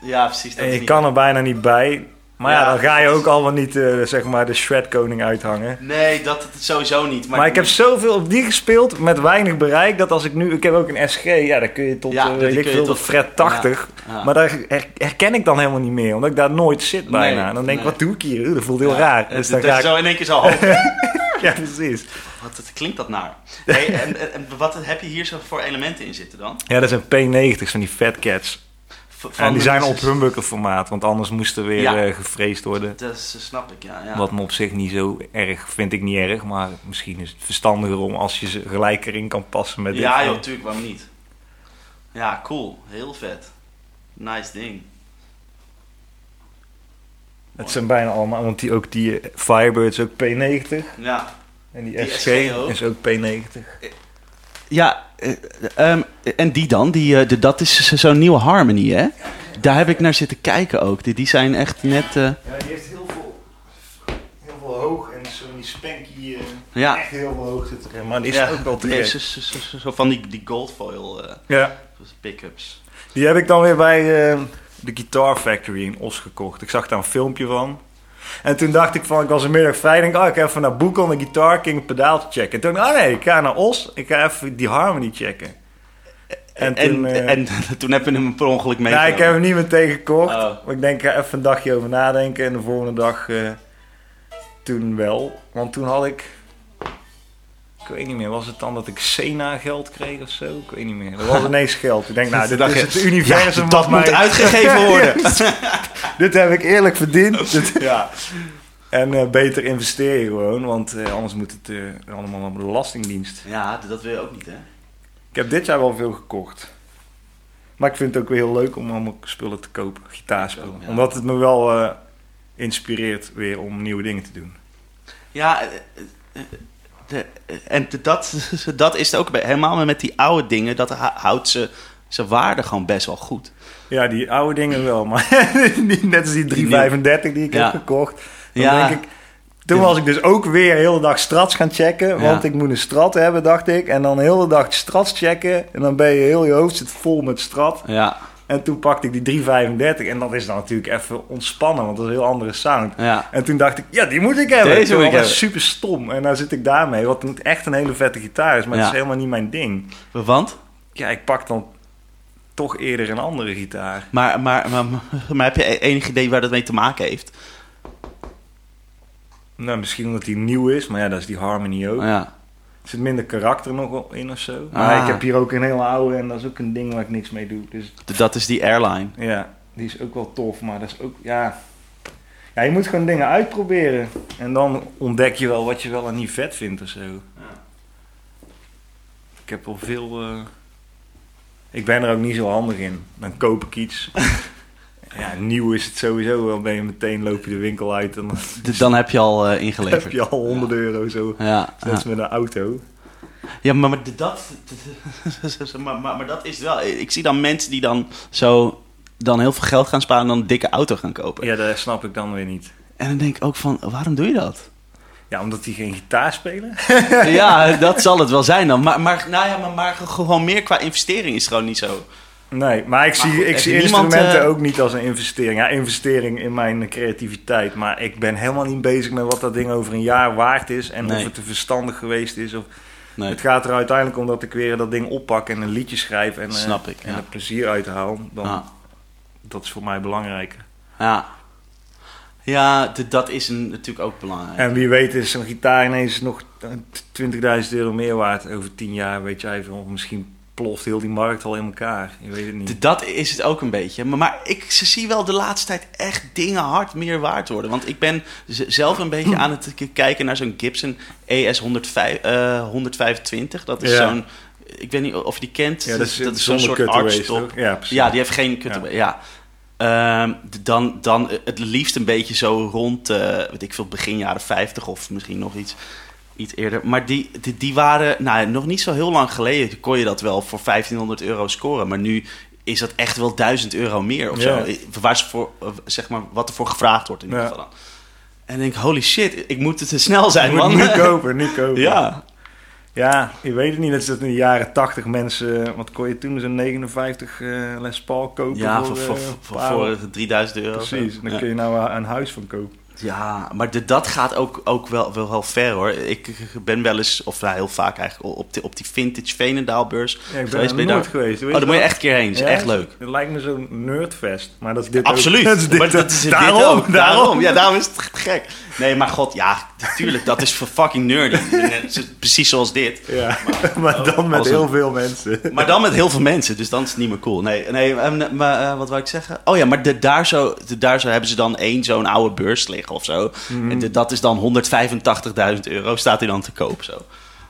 Ja, precies. Dat En je niet- kan er bijna niet bij. Maar ja, Ja. dan ga je ook allemaal niet, eh, zeg maar, de shredkoning uithangen. Nee, dat het sowieso niet. Maar, Maar, ik heb zoveel op die gespeeld met weinig bereik. Dat als ik nu... Ik heb ook een SG. Ja, daar kun je tot, Ja, eh, weet ik veel, tot- fret 80. Ja. Maar daar her- herken ik dan helemaal niet meer. Omdat ik daar nooit zit bijna. Nee, en dan denk ik, nee. wat doe ik hier? Dat voelt heel raar. Dus dan ga ik... zo in één keer zo. Ja, precies. Wat het, klinkt dat naar? Hey, en, wat heb je hier zo voor elementen in zitten dan? Ja, dat zijn P90's van die Fat Cats. V- en die de- zijn op humbucker formaat, want anders moest er weer Ja. eh, gefreesd worden. Dat is- snap ik, ja. ja. Wat me op zich niet zo erg, vind ik niet erg, maar misschien is het verstandiger om als je ze gelijk erin kan passen met Ja, dit. joh, tuurlijk, waarom niet? Ja, cool. Heel vet. Nice ding. Het zijn bijna allemaal, want die, ook die Firebird is ook P90 Ja. En die, Die SG, SG ook. is ook P90. Ja, eh, ehm, en die dan? Die, eh, de, dat is zo- zo'n nieuwe Harmony, hè? Daar heb ik naar zitten kijken ook. Die, die zijn echt net... eh, Ja, die heeft heel veel, heel veel hoog en zo die spanky, eh, ja. echt heel veel hoog zit erin. Maar die is ja, ook wel te nee, zo, zo, zo- zo- zo van die, die goldfoil eh, Ja, pick-ups. die heb ik dan weer bij eh, de Guitar Factory in Os gekocht. Ik zag daar een filmpje van. En toen dacht ik van, ik was een middag vrij. Ik denk, oh, ik ga even naar Boekel, naar Guitar King, een pedaaltje checken. En toen dacht ik, oh nee, ik ga naar Os. Ik ga even die Harmony checken. En, En, eh, en toen heb je hem per ongeluk nee, meegenomen. ik heb hem niet meteen gekocht. Oh. Maar ik denk, ik ga even een dagje over nadenken. En de volgende dag eh, toen wel. Want toen had ik Ik weet niet meer, was het dan dat ik Sena geld kreeg of zo? Ik weet niet meer. Dat was ineens geld. Ik denk, nou, dit is het universum Ja, dat moet mij- uitgegeven worden. dit heb ik eerlijk verdiend. Dit- ja. En eh, beter investeer je gewoon, want eh, anders moet het eh, allemaal op de belastingdienst. ja, dat wil je ook niet, hè? Ik heb dit jaar wel veel gekocht. Maar ik vind het ook weer heel leuk om allemaal spullen te kopen, gitaarspullen. Ja. Omdat het me wel eh, inspireert weer om nieuwe dingen te doen. Ja, de, en dat, dat is het ook bij, helemaal met die oude dingen. Dat hou- houdt ze zijn waarde gewoon best wel goed. Ja, die oude dingen wel, maar net als die 335 die ik Ja. heb gekocht. Dan Ja. denk ik, toen was ik dus ook weer de hele dag strats gaan checken. Want Ja. ik moet een strat hebben, dacht ik. En dan de hele dag strats checken. En dan ben je heel je hoofd zit vol met strat. Ja, En toen pakte ik die 335. En dat is dan natuurlijk even ontspannen, want dat is een heel andere sound. ja. En toen dacht ik, ja, die moet ik hebben. Deze moet ik hebben. super stom. En nou zit ik daarmee, wat echt een hele vette gitaar is. Maar Ja. het is helemaal niet mijn ding. Want? Ja, ik pak dan toch eerder een andere gitaar. Maar, maar, maar, maar heb je e- enig idee waar dat mee te maken heeft? Nou, misschien omdat die nieuw is, maar ja, dat is die Harmony ook. Ja. Zit minder karakter nog in of zo. Maar Ah. ik heb hier ook een hele oude en dat is ook een ding waar ik niks mee doe. Dus Dat is die airline. ja, die is ook wel tof, maar dat is ook, ja... Ja, je moet gewoon dingen uitproberen. En dan ontdek je wel wat je wel en niet vet vindt of zo. Ik heb al veel... eh, Ik ben er ook niet zo handig in. Dan koop ik iets. ja, nieuw is het sowieso. Dan ben je meteen, loop je de winkel uit en dan Dan heb je al eh, ingeleverd. heb je al 100 euro zo. Ja, als met een auto. ja maar, maar, dat, maar, maar, maar dat is wel... Ik zie dan mensen die dan zo... Dan heel veel geld gaan sparen en dan een dikke auto gaan kopen. Ja, dat snap ik dan weer niet. En dan denk ik ook van, waarom doe je dat? Ja, omdat die geen gitaar spelen? ja, dat zal het wel zijn dan. Maar, maar, nou ja, maar, maar gewoon meer qua investering is het gewoon niet zo. Nee, maar ik zie, goed, ik zie instrumenten eh, ook niet als een investering. Ja, investering in mijn creativiteit. Maar ik ben helemaal niet bezig met wat dat ding over een jaar waard is. En Nee. of het te verstandig geweest is. Of... Nee. Het gaat er uiteindelijk om dat ik weer dat ding oppak en een liedje schrijf. En, eh, Snap ik, en ja. er plezier uit haal. Dan. Dat is voor mij belangrijker. Ja, ja dat is een, natuurlijk ook belangrijk. En wie weet is zo'n gitaar ineens nog 20.000 euro meer waard over 10 jaar. Weet jij veel. Of misschien ploft heel die markt al in elkaar. Je weet het niet. Dat is het ook een beetje. Maar, maar ik ze zie wel de laatste tijd echt dingen hard meer waard worden. Want ik ben zelf een beetje aan het kijken naar zo'n Gibson ES 105, eh, 125. Dat is Ja. zo'n... Ik weet niet of je die kent. Ja, dat is, zo'n soort toch? Ja, die heeft geen cutaway. Ja. Ehm, dan, dan het liefst een beetje zo rond, eh weet ik veel, begin jaren 50 of misschien nog iets, iets eerder. Maar die, die, die waren, nou, nog niet zo heel lang geleden kon je dat wel voor 1500 euro scoren. Maar nu is dat echt wel 1000 euro meer of Ja. zo. Waar ze voor, eh, zeg maar, wat er voor gevraagd wordt in ieder Ja. geval. dan. En denk, holy shit, ik moet het te snel zijn, man. nu kopen, nu kopen. ja, Ja, je weet het niet. Dat is dat in de jaren 80 mensen... Wat kon je toen? Zo'n 59 eh Les Paul kopen ja voor, voor, voor, eh, voor, paar- voor 3000 euro. Precies. Dan Ja. kun je nou een huis van kopen. Ja, maar de, dat gaat ook, ook wel, wel, wel ver hoor. Ik ben wel eens, of nou, heel vaak eigenlijk, op, die op die vintage Veenendaalbeurs Ja, ik ben geweest. Ben daar- geweest. Oh, daar moet je echt een keer heen. Is Ja, echt leuk. Het lijkt me zo'n nerdfest. Maar dat is dit Absoluut. ook. Dat is dit maar dat is daarom, ook. daarom. Ja, daarom is het gek. Nee, maar god, ja, natuurlijk, dat is voor fucking nerdy. Net- Precies zoals dit. Ja, maar dan met een- heel veel mensen. Maar dan met heel veel mensen, dus dan is het niet meer cool. Nee, nee eh, maar eh, wat wou ik zeggen? Oh ja, maar de, daar, zo, de, daar zo hebben ze dan één zo'n oude beurs liggen of zo. Mhm. En de- dat is dan 185.000 euro, staat hij dan te koop zo.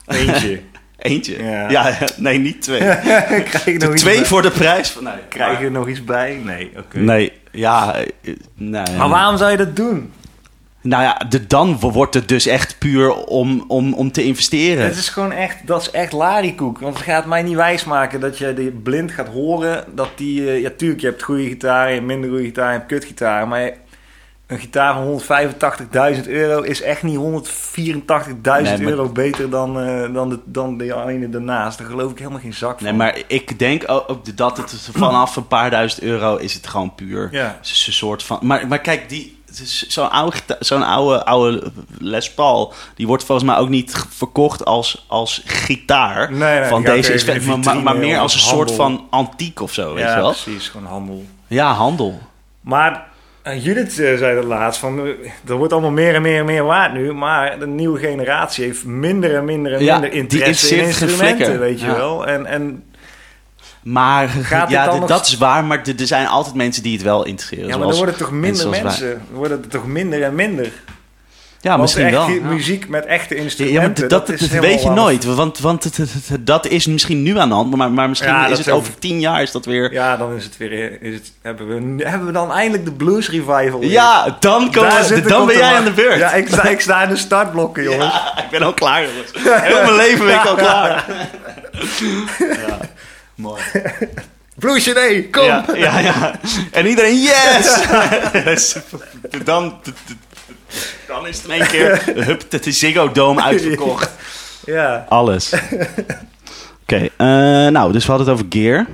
Eentje. Eentje? Ja. Ja, nee, niet twee. Krijg je nog iets twee bij? voor de prijs van... Nee, Krijg je er nog iets bij? Nee, oké. Nee, ja... eh, nee. Maar waarom zou je dat doen? Nou ja, de, dan wordt het dus echt puur om, om, om te investeren. Het is gewoon echt, dat is echt larikoek. Want het gaat mij niet wijsmaken dat je die blind gaat horen dat die... eh, ja, tuurlijk, je hebt goede gitaar, je hebt minder goede gitaar, je hebt kutgitaar. Maar een gitaar van 185.000 euro is echt niet 184.000 maar- euro beter dan, eh, dan, de, dan de ene daarnaast. Daar geloof ik helemaal geen zak van. Nee, maar ik denk ook ook dat het vanaf een paar duizend euro is het gewoon puur. Ja. Het is een soort van. Maar, maar kijk, die. Zo'n oude, zo'n oude, oude Les Paul, die wordt volgens mij ook niet verkocht als, als gitaar. Nee, nee, van deze is, maar, meer als een handel. soort van antiek of zo, weet ja, je wel? precies, gewoon handel. Ja, handel. Maar En Judith eh, zei dat laatst, van, eh, er wordt allemaal meer en meer en meer waard nu, maar de nieuwe generatie heeft minder en minder en Ja, minder die interesse in instrumenten, weet je Ja. wel. En, en Maar Gaat het ja, dan nog- dat is waar, maar er er zijn altijd mensen die het wel interesseren. ja, maar dan worden toch minder mensen, dan worden er toch minder en minder. Ja, Want misschien wel. Ja. muziek met echte ja, instrumenten, maar dat, dat, is dat weet je anders. nooit. Want, want het, het- het- dat is misschien nu aan de hand, maar, maar misschien Ja, is het over tien jaar is dat weer... Ja, dan is het weer, is het, hebben, we, hebben we dan eindelijk de blues revival weer. Ja, dan, komen dan op ben jij aan de beurt. Ja, ik sta, ik sta in de startblokken, jongens. Ik ben al klaar, jongens. Heel mijn leven ben ik al klaar. Ja, mooi. Blues CD, kom! Ja, ja, ja. En iedereen, yes! dan, dan is het in één keer, hup, het is Ziggo Dome uitverkocht. Ja. Alles. Oké, eh, nou, dus we hadden het over gear.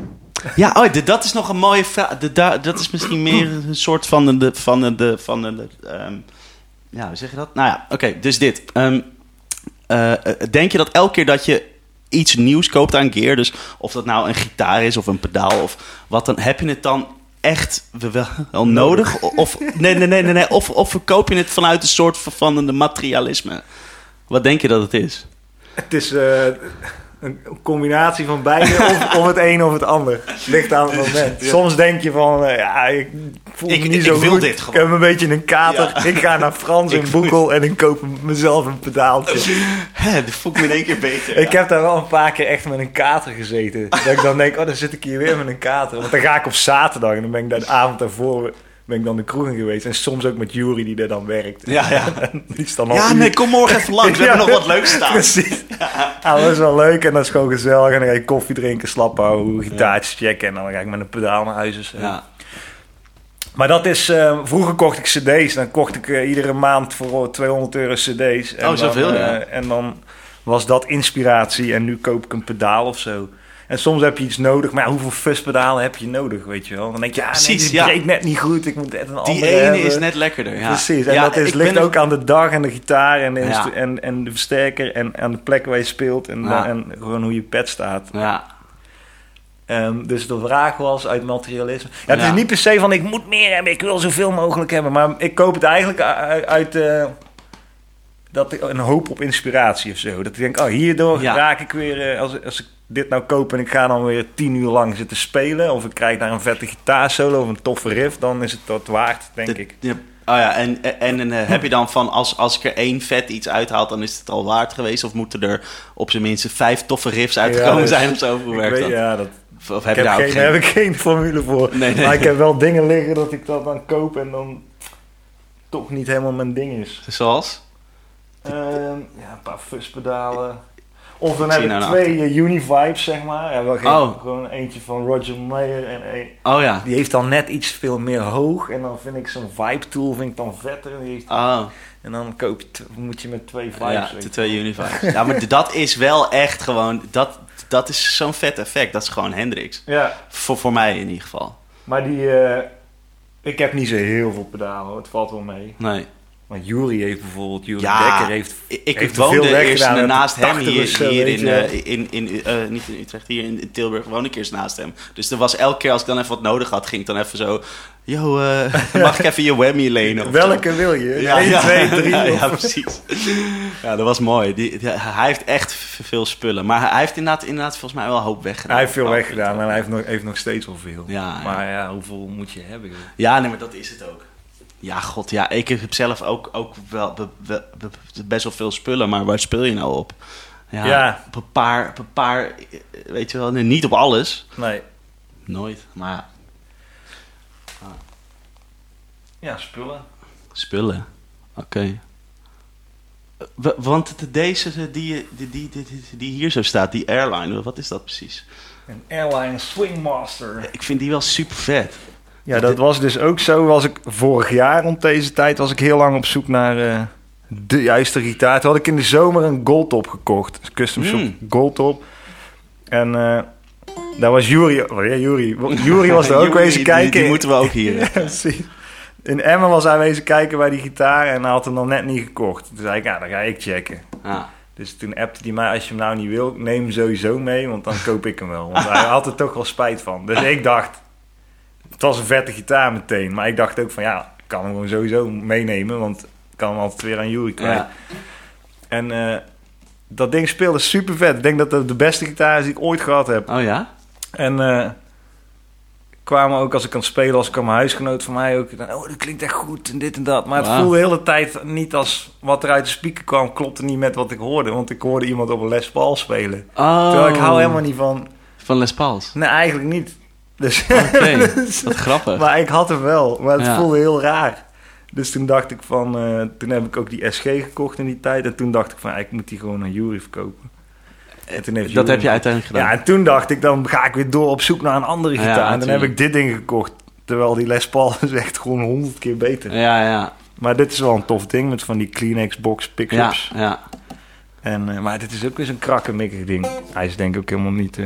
Ja, oh, de- dat is nog een mooie vraag. Da- Dat is misschien meer een soort van de... Van de, de, van de ehm, ja, hoe zeg je dat? Nou ja, oké, dus dit. Ehm, eh, eh, denk je dat elke keer dat je iets nieuws koopt aan gear... dus of dat nou een gitaar is of een pedaal of wat dan... heb je het dan echt wel, wel nodig? Of, nee, nee, nee, nee, nee. Of, of verkoop je het vanuit een soort van, materialisme? Wat denk je dat het is? Het is eh, een combinatie van beide, of, of het een of het ander. Ligt aan het moment. Soms denk je van, eh, ja, ik voel me Ik- niet ik zo wil goed. dit Ik gewoon. heb een beetje een kater. Ja. Ik ga naar Frans Ik in Boekel en ik koop mezelf een pedaaltje. Dat voel ik me in één keer beter. Ik heb daar wel een paar keer echt met een kater gezeten. Dat ik dan denk, oh, dan zit ik hier weer met een kater. Want dan ga ik op zaterdag en dan ben ik daar de avond daarvoor ben ik dan de kroeg in geweest. En soms ook met Jury die er dan werkt. Ja, ja. Die is dan Ja, nee, kom morgen even langs. We Ja. hebben nog wat leuks staan. Precies. Ja, dat is wel leuk en dat is gewoon gezellig. En dan ga je koffie drinken, slap houden, gitaartjes checken. En dan ga ik met een pedaal naar huis. zo. Ja. Maar dat is... eh, vroeger kocht ik cd's. Dan kocht ik eh, iedere maand voor 200 euro cd's. En Oh, zoveel, dan, ja. eh, en dan was dat inspiratie. En nu koop ik een pedaal of zo. En soms heb je iets nodig. Maar ja, hoeveel fuzzpedalen heb je nodig, weet je wel? Dan denk je, ja, nee, Precies, die ja. breekt net niet goed. Ik moet net een Die andere ene hebben. is net lekkerder. Ja. Precies, en Ja, dat is, ligt ben ook aan de dag en de gitaar en de, Ja. en, en de versterker en aan de plek waar je speelt en, Ja. en gewoon hoe je pet staat. Ja. Ehm, dus de vraag was uit materialisme. Ja, het Ja. is niet per se van ik moet meer hebben, ik wil zoveel mogelijk hebben, maar ik koop het eigenlijk uit, uit eh, dat ik een hoop op inspiratie of zo. Dat ik denk, oh hierdoor Ja. raak ik weer, eh, als, als ik dit nou koop en ik ga dan weer tien uur lang zitten spelen, of ik krijg daar een vette gitaarsolo of een toffe riff, dan is het dat waard, denk De- ik. ja. Oh ja, en, en, en eh, heb je dan van als, als ik er één vet iets uithaal, dan is het al waard geweest? Of moeten er op zijn minst vijf toffe riffs uitgekomen Ja, dus zijn of zo? Hoe Ik werkt dat? Ja, dat Of, of Ik heb je heb, daar geen, ook daar geen... heb ik geen formule voor. Nee, nee. Maar ik heb wel dingen liggen dat ik dat dan koop en dan toch niet helemaal mijn ding is. Zoals? Ehm, ja, een paar fuzzpedalen. Of dan heb ik nou twee uh, Univibes, zeg maar. Ja, wel geen, Oh. Gewoon eentje van Roger Mayer. En een, Oh ja. die heeft dan net iets veel meer hoog. En dan vind ik zo'n vibe tool vind ik dan vetter. Die heeft- Oh, en dan koop je, moet je met twee vibes. ja, de twee Univibes. ja, maar dat is wel echt gewoon... Dat, dat is zo'n vet effect. Dat is gewoon Hendrix. Ja, Voor, voor mij in ieder geval. maar die... eh, ik heb niet zo heel veel pedalen, het valt wel mee. Nee. Maar Jury heeft bijvoorbeeld, Jury Ja, Dekker heeft Ik, er woonde veel eerst weggedaan, naast hem 80 hier, zo, hier weet in, eh, in, in, eh, niet in Utrecht, hier in Tilburg woonde ik eerst naast hem. Dus er was elke keer als ik dan even wat nodig had, ging ik dan even zo... Yo, eh, mag ik even je whammy lenen? zo? Welke wil je? Ja, 1, ja, 2, 3. ja, precies. Ja, dat was mooi. Die, die- hij heeft echt veel spullen. Maar hij heeft inderdaad, inderdaad volgens mij wel een hoop weggedaan. Hij heeft veel Oh, weggedaan en hij heeft nog, heeft nog steeds wel veel. Maar ja, hoeveel moet je hebben? joh? Ja, nee, maar dat is het ook. Ja, god, ja. Ik heb zelf ook, ook wel be- be- be- best wel veel spullen. Maar waar speel je nou op? Ja, Ja. Op een paar, op een paar, eh, weet je wel, nee, niet op alles. Nee. Nooit, maar ja, Ja, spullen. spullen. Oké. Wa- Want de- deze, de- die, die, die, die, die, die hier zo staat, die airline, wat is dat precies? Een Airline Swingmaster. Ik vind die wel super vet. Ja, dat was dus ook zo. Was ik vorig jaar rond deze tijd was ik heel lang op zoek naar eh, de juiste gitaar. Toen had ik in de zomer een Goldtop gekocht. Een custom shop Hmm. Goldtop. En eh, daar was Jury. Oh ja, Jury. Jury was er ook Jury, wezen kijken. Die, moeten we ook hier. Ja, precies. In Emmen was hij wezen kijken bij die gitaar en hij had hem dan net niet gekocht. Toen zei ik, ja, dan ga ik checken. Ja. Dus toen appte hij mij, als je hem nou niet wil, neem hem sowieso mee, want dan koop ik hem wel. Want hij had er toch wel spijt van. Dus ik dacht, het was een vette gitaar meteen. Maar ik dacht ook van, ja, kan hem gewoon sowieso meenemen, want ik kan hem altijd weer aan Jury kwijt. Ja. En eh, dat ding speelde super vet. Ik denk dat dat de beste gitaar is die ik ooit gehad heb. Oh ja? En eh, kwamen ook als ik aan het spelen was, kwam een huisgenoot van mij ook. dan, Oh, dat klinkt echt goed en dit en dat. Maar het voelde de hele tijd niet als wat er uit de speaker kwam, klopte niet met wat ik hoorde. Want ik hoorde iemand op een Les Paul spelen. Oh. Terwijl ik hou helemaal niet van. Van Les Pauls. Nee, eigenlijk niet. Dus, Oké, dus- wat grappig. maar ik had hem wel, maar het Ja. voelde heel raar. Dus toen dacht ik van, eh, toen heb ik ook die SG gekocht in die tijd. En toen dacht ik van, ik moet die gewoon aan Jury verkopen. En toen heeft Dat Jury heb je uiteindelijk gedaan. Ja, en toen dacht ik, dan ga ik weer door op zoek naar een andere Ja, gitaar. en dan heb ik dit ding gekocht. Terwijl die Les Paul is echt gewoon honderd keer beter. Ja, ja. Maar dit is wel een tof ding met van die Kleenex box Ja, pickups. ja. En, eh, maar dit is ook weer zo'n krakkemikkig ding. Hij is denk ik ook helemaal niet...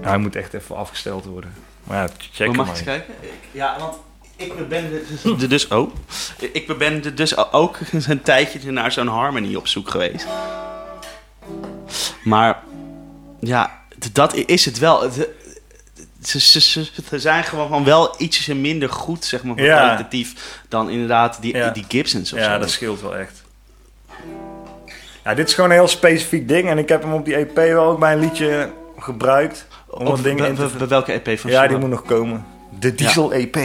hij moet echt even afgesteld worden. Maar ja, check Maar hem mag ik eens kijken? Ja, want ik ben de, dus... Oh. Ik ben de- dus ook een tijdje naar zo'n Harmony op zoek geweest. Maar... Ja, dat is het wel. Het- Ze, ze, ze, ze zijn gewoon wel ietsje minder goed, zeg maar, Ja. kwalitatief dan inderdaad die, Ja. die Gibsons of Ja, zo. dat scheelt wel echt. Ja, dit is gewoon een heel specifiek ding. En ik heb hem op die EP wel ook bij een liedje gebruikt. Om Of dat ding bij- in te... bij- welke EP van Ja, die moet nog komen. De Diesel EP. De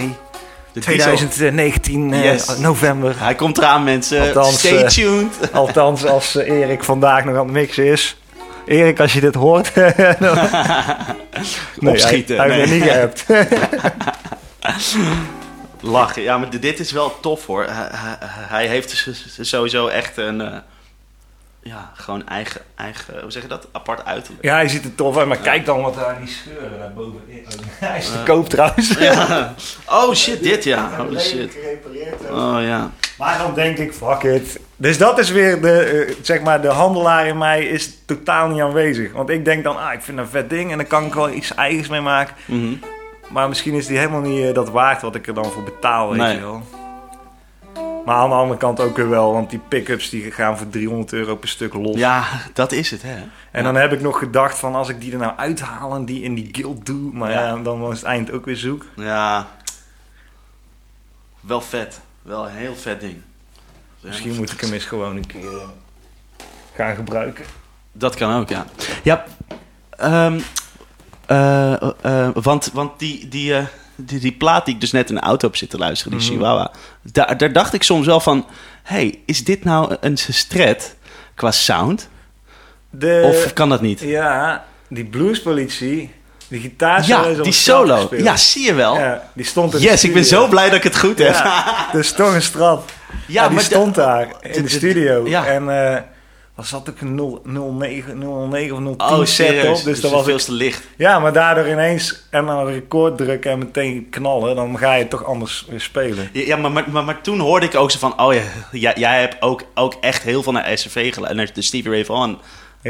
Diesel. 2019 eh, november. Hij komt eraan, mensen. Althans, Stay eh, tuned. Althans, als eh, Erik vandaag nog aan het mixen is. Erik, als je dit hoort... dan- Nee, Opschieten, Hij, nee. me niet geappt. Lachen. Ja, maar dit is wel tof hoor. Hij, hij, hij heeft dus sowieso echt een... ja, gewoon eigen, eigen... Hoe zeg je dat? Apart uiterlijk. ja, hij ziet er tof uit. Maar kijk dan wat daar die scheuren naar boven. Hij is te koop trouwens. Ja. Oh shit, dit ja. Holy shit. Oh ja. Maar dan denk ik, fuck it. Dus dat is weer de, eh, zeg maar, de handelaar in mij is totaal niet aanwezig. Want ik denk dan, ah, ik vind een vet ding en dan kan ik wel iets eigens mee maken. Mhm. Maar misschien is die helemaal niet eh, dat waard wat ik er dan voor betaal, weet Nee. je wel. Maar aan de andere kant ook weer wel, want die pick-ups die gaan voor 300 euro per stuk los. Ja, dat is het hè. En dan heb ik nog gedacht van, als ik die er nou uithaal en die in die guild doe, maar ja, Ja. dan was het eind ook weer zoek. Ja. Wel vet. Wel een heel vet ding. Misschien moet ik hem eens gewoon een keer eh, gaan gebruiken. Dat kan ook, ja. Ja, ehm, eh, eh, want, want die, die, die, die plaat die ik dus net in de auto heb zitten luisteren, die Mhm. Chihuahua, daar, daar dacht ik soms wel van, hey, is dit nou een stret qua sound? De, Of kan dat niet? Ja, die bluespolitie, die gitaar Ja, die solo. Ja, zie je wel. Ja, die stond in de Yes, ik ben zo blij dat ik het goed heb. Ja, Ja, dus toch een strat. Ja, die maar de- stond daar de- in de de- studio. ja. En eh was dat ook een 0, 09, 009 of 010 Oh, set op. Dus dat was veel ik, te licht. ja, maar daardoor ineens en dan een record drukken en meteen knallen, dan ga je toch anders weer spelen. Ja, maar, maar, maar, maar toen hoorde ik ook zo van, oh ja, jij, jij hebt ook, ook echt heel veel naar SRV geluisterd, naar de Stevie Ray Vaughan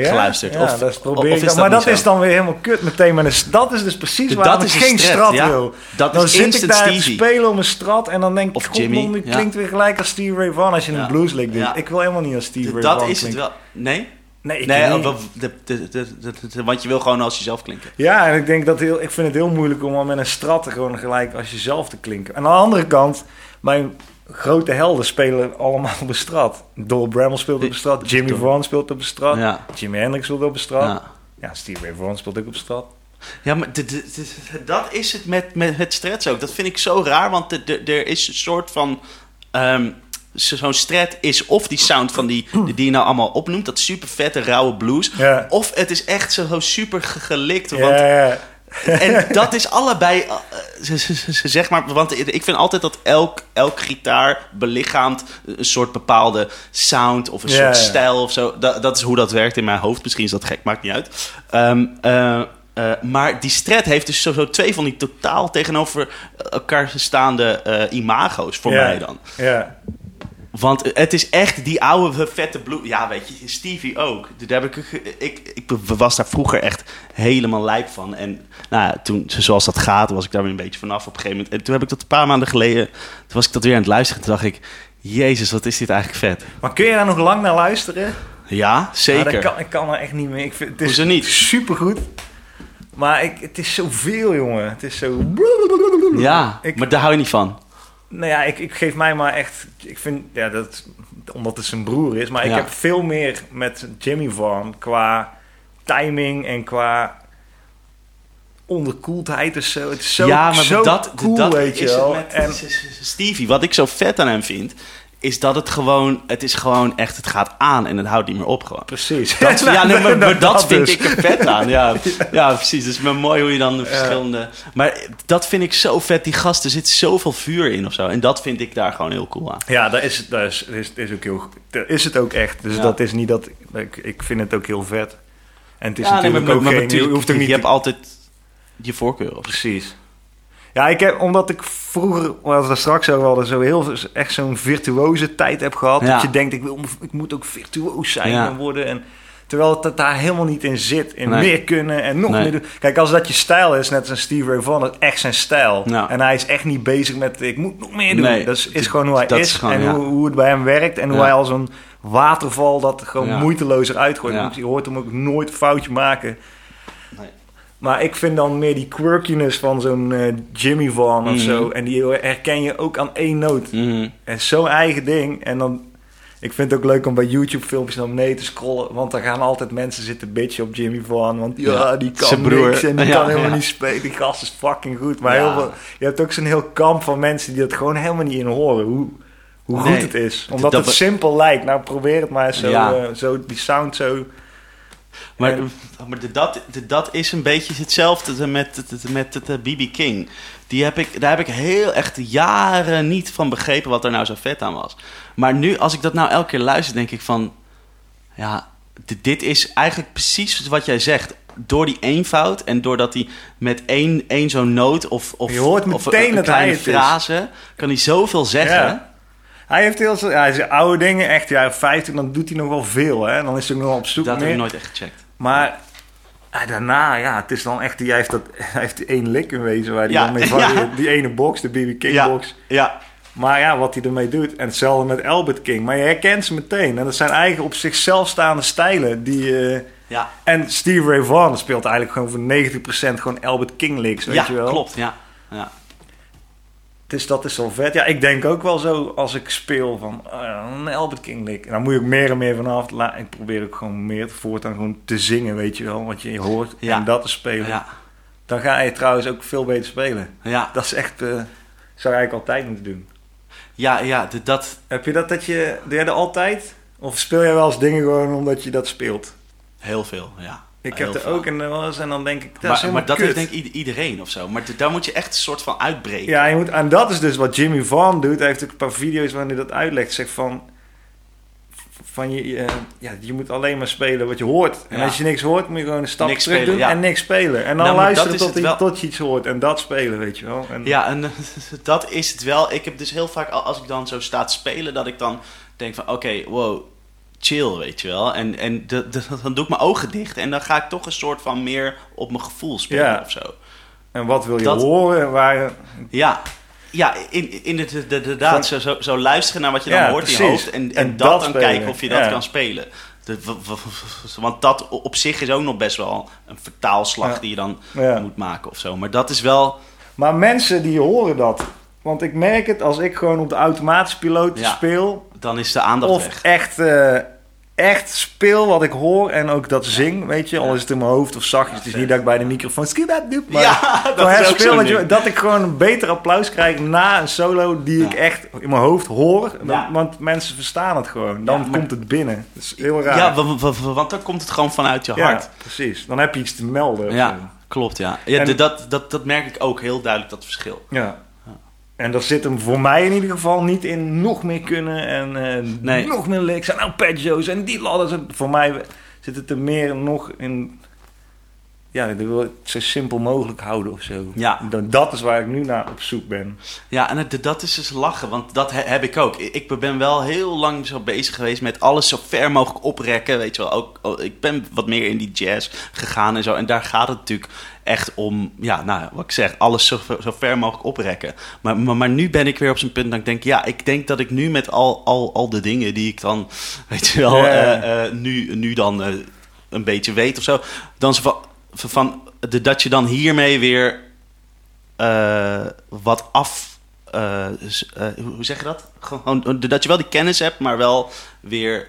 Ja, geluisterd. Ja, Of- dat is probeer of dat Maar dat is dan weer helemaal kut meteen. Maar dus- dat is dus precies Dat waarom ik is een geen strat, strat ja. wil. Dat dan is zit ik daar te spelen om een strat en dan denk ik, Of god, Jimmy, man, dit ja. klinkt weer gelijk als Stevie Ray Vaughan als je een blueslick doet. Ik wil helemaal niet als Stevie Ray Dat Vaughan is het wel. Nee? Nee, ik Nee, niet. wel, de, de, de, de- de- want je wil gewoon als jezelf klinken. Ja, en ik denk dat heel, ik vind het heel moeilijk om al met een strat gewoon gelijk als jezelf te klinken. En aan de andere kant, mijn grote helden spelen allemaal op een strat. Doyle Bramble speelt op een strat, Jimmy. Vaughan speelt op een strat, Ja. Jimi Hendrix speelt op een strat. Ja, Ja. Stevie Ray Vaughan speelt ook op een strat. Ja, maar de- de- de- dat is het met, met het strets ook. Dat vind ik zo raar, want er is een soort van... ehm, Zo'n stret is of die sound van die, die, je nou allemaal opnoemt, dat super vette, rauwe blues. Ja. Of het is echt zo, super ge- gelikt. Want, ja. En dat is allebei, eh, ze- ze- ze- ze- zeg maar, want ik vind altijd dat elk, elk gitaar belichaamt een soort bepaalde sound of een soort stijl of zo. Dat, dat is hoe dat werkt in mijn hoofd. Misschien is dat gek, maakt niet uit. Ehm, eh, eh, maar die stret heeft dus zo, zo twee van die totaal tegenover elkaar staande imago's voor mij dan. ja. Want het is echt die oude vette bloed. Ja, weet je, Stevie ook. Daar heb ik, ik, ik was daar vroeger echt helemaal lijp van. En nou ja, toen, zoals dat gaat, was ik daar weer een beetje vanaf op een gegeven moment. En toen heb ik dat een paar maanden geleden, toen was ik dat weer aan het luisteren. Toen dacht ik, jezus, wat is dit eigenlijk vet. Maar kun je daar nog lang naar luisteren? Ja, zeker. Ja, dat kan, ik kan er echt niet meer. Ik vind, het is niet? supergoed. Maar ik, het is zoveel, jongen. Het is zo... Ja, Ik- maar daar hou je niet van. Nou ja, ik, ik geef mij maar echt... Ik vind, ja, dat, omdat het zijn broer is. Maar ik heb veel meer met Jimmy Vaughan qua timing en qua onderkoeldheid en zo. Het is zo, ja, maar zo dat, cool, dat weet je is wel. met En, Stevie. Wat ik zo vet aan hem vind, is dat het gewoon... Het is gewoon echt, het gaat aan en het houdt niet meer op gewoon. precies. Dat, ja, nee, maar, maar dat, vind dus. ik er vet aan. Ja, ja. precies. Het is maar mooi hoe je dan de verschillende... Maar dat vind ik zo vet. Die gasten, er zit zoveel vuur in of zo. En dat vind ik daar gewoon heel cool aan. Ja, dat is, dat is, is, is ook heel is het ook echt. Dus Ja. dat is niet dat... Ik, ik vind het ook heel vet. En het is ja, nee, natuurlijk maar, ook maar, geen... natuurlijk, je hoeft ook niet je hebt altijd je voorkeur. Of. Precies. Ja, ik heb, omdat ik vroeger, wat we straks over hadden, zo heel echt zo'n virtuoze tijd heb gehad. Ja. Dat je denkt, ik, wil, ik moet ook virtuoos zijn Ja. en worden. En, terwijl het dat daar helemaal niet in zit. In Nee. meer kunnen en nog Nee. meer doen. Kijk, als dat je stijl is, net als Steve Ray Vaughan, dat is echt zijn stijl. Ja. En hij is echt niet bezig met, ik moet nog meer doen. Nee, dat is, is gewoon hoe hij is. gewoon, en hoe, hoe het bij hem werkt. En hoe hij als een waterval dat gewoon moeiteloos eruit gooit. Ja. Want Je hoort hem ook nooit een foutje maken. Nee. Maar ik vind dan meer die quirkiness van zo'n eh, Jimmy Vaughan of Mhm. zo. En die herken je ook aan één noot. Mhm. En zo'n eigen ding. En dan... Ik vind het ook leuk om bij YouTube filmpjes naar beneden te scrollen. Want daar gaan altijd mensen zitten bitchen op Jimmy Vaughan. Want ja, Ja, die kan broer. niks en die Ja, kan helemaal ja. niet spelen. Die gast is fucking goed. Maar heel veel, je hebt ook zo'n heel kamp van mensen die dat gewoon helemaal niet in horen. Hoe, hoe Nee. goed het is. Omdat Dat het simpel lijkt. Nou, probeer het maar eens zo, eh, zo die sound zo... Maar, En- maar de, dat, de, dat is een beetje hetzelfde met, het- met het eh, BB King. Die heb ik, daar heb ik heel echt jaren niet van begrepen wat er nou zo vet aan was. Maar nu, als ik dat nou elke keer luister, denk ik van... Ja, dit is eigenlijk precies wat jij zegt. Door die eenvoud en doordat hij met één, één zo'n noot of, of, Je hoort of meteen een, een hij kleine frase... kan hij zoveel zeggen. Ja. Hij heeft heel veel... Ja, zijn oude dingen, echt jaren 50, dan doet hij nog wel veel. Hè? Dan is hij nog wel op zoek Dat heb ik nooit echt gecheckt. Maar ja, daarna, ja, het is dan echt... Die, hij, heeft dat, hij heeft die één lik in wezen waar hij Ja, dan mee varieert. Die ene box, de BB King box. Ja, Maar ja, wat hij ermee doet. En hetzelfde met Albert King. Maar je herkent ze meteen. En dat zijn eigen op zichzelf staande stijlen. Die, eh, ja. en Steve Ray Vaughan speelt eigenlijk gewoon voor 90% gewoon Albert King licks, weet ja je wel. klopt. Ja. Ja. Dus dat is wel vet. Ja, ik denk ook wel zo als ik speel van oh een Albert King lick. En dan moet je ook meer en meer vanaf. Ik probeer ook gewoon meer voortaan gewoon te zingen, weet je wel. Wat je hoort Ja. en dat te spelen. Ja. Dan ga je trouwens ook veel beter spelen. Ja. Dat is echt... eh zou je eigenlijk altijd moeten doen. Ja, ja, dat Heb je dat dat je... Doe jij dat altijd? Of speel jij wel eens dingen gewoon omdat je dat speelt? heel veel, ja. Ik Heel heb er veel. ook en wel eens en dan denk ik... Dat is maar, helemaal maar dat kut. heeft denk ik ieder- iedereen of zo. Maar daar moet je echt een soort van uitbreken. Ja, je moet, en dat is dus wat Jimmy Vaughan doet. Hij heeft ook een paar video's waarin hij dat uitlegt. Zegt van... Van je, ja, je moet alleen maar spelen wat je hoort. En Ja. als je niks hoort, moet je gewoon een stap Niks terug spelen, doen ja. en niks spelen. En dan Nou, luisteren is tot, wel. tot je iets hoort. En dat spelen, weet je wel. En, Ja, en dat is het wel. Ik heb dus heel vaak, al- als ik dan zo sta te spelen, dat ik dan denk van, oké, wow, chill, weet je wel. En, en de, de- dan doe ik mijn ogen dicht en dan ga ik toch een soort van meer op mijn gevoel spelen Ja. of zo. en wat wil je Dat- horen? en Waar Ja, ja in, in het de- inderdaad, zo, zo, zo luisteren naar wat je dan Ja, hoort in je hoofd en, en, En dat, dat dan spelen, kijken of je dat ja. kan spelen. De- want dat op zich is ook nog best wel een vertaalslag die je dan moet maken of zo. Maar dat is wel... Maar mensen die horen dat. Want ik merk het als ik gewoon op de automatische piloot speel. Dan is de aandacht Of weg. echt, eh, echt speel wat ik hoor en ook dat zing, weet je. Al is het in mijn hoofd of zachtjes. het is niet dat ik bij de microfoon skidap doe. Maar ja, dat is het ook speel je- dat ik gewoon een beter applaus krijg na een solo die ik echt in mijn hoofd hoor. Dan- Ja. Want mensen verstaan het gewoon. Dan maar- komt het binnen. Dat is heel raar. Ja, wa- wa- wa- want dan komt het gewoon vanuit je hart. precies. Dan heb je iets te melden. Ja, klopt, ja. ja En- dat, dat, dat merk ik ook heel duidelijk, dat verschil. Ja. En daar zit hem voor mij in ieder geval niet in nog meer kunnen en eh, Nee. nog meer licks en arpeggios en die ladders. Voor mij zit het er meer nog in, ja, ik wil het zo simpel mogelijk houden of zo. Ja. Dan, dat is waar ik nu naar op zoek ben. Ja, en het- dat is dus lachen, want dat he- heb ik ook. Ik ik ben wel heel lang zo bezig geweest met alles zo ver mogelijk oprekken, weet je wel. Ook, oh, ik ben wat meer in die jazz gegaan en zo. En daar gaat het natuurlijk echt om, ja, nou, wat ik zeg, alles zo, zo ver mogelijk oprekken. Maar, maar, maar nu ben ik weer op zo'n punt dat ik denk, ja, ik denk dat ik nu met al, al, al de dingen die ik dan, weet je wel, eh, eh, nu, nu dan eh, een beetje weet of zo. Dan zo van, van de, dat je dan hiermee weer wat af hoe zeg je dat? Gewoon dat je wel die kennis hebt, maar wel weer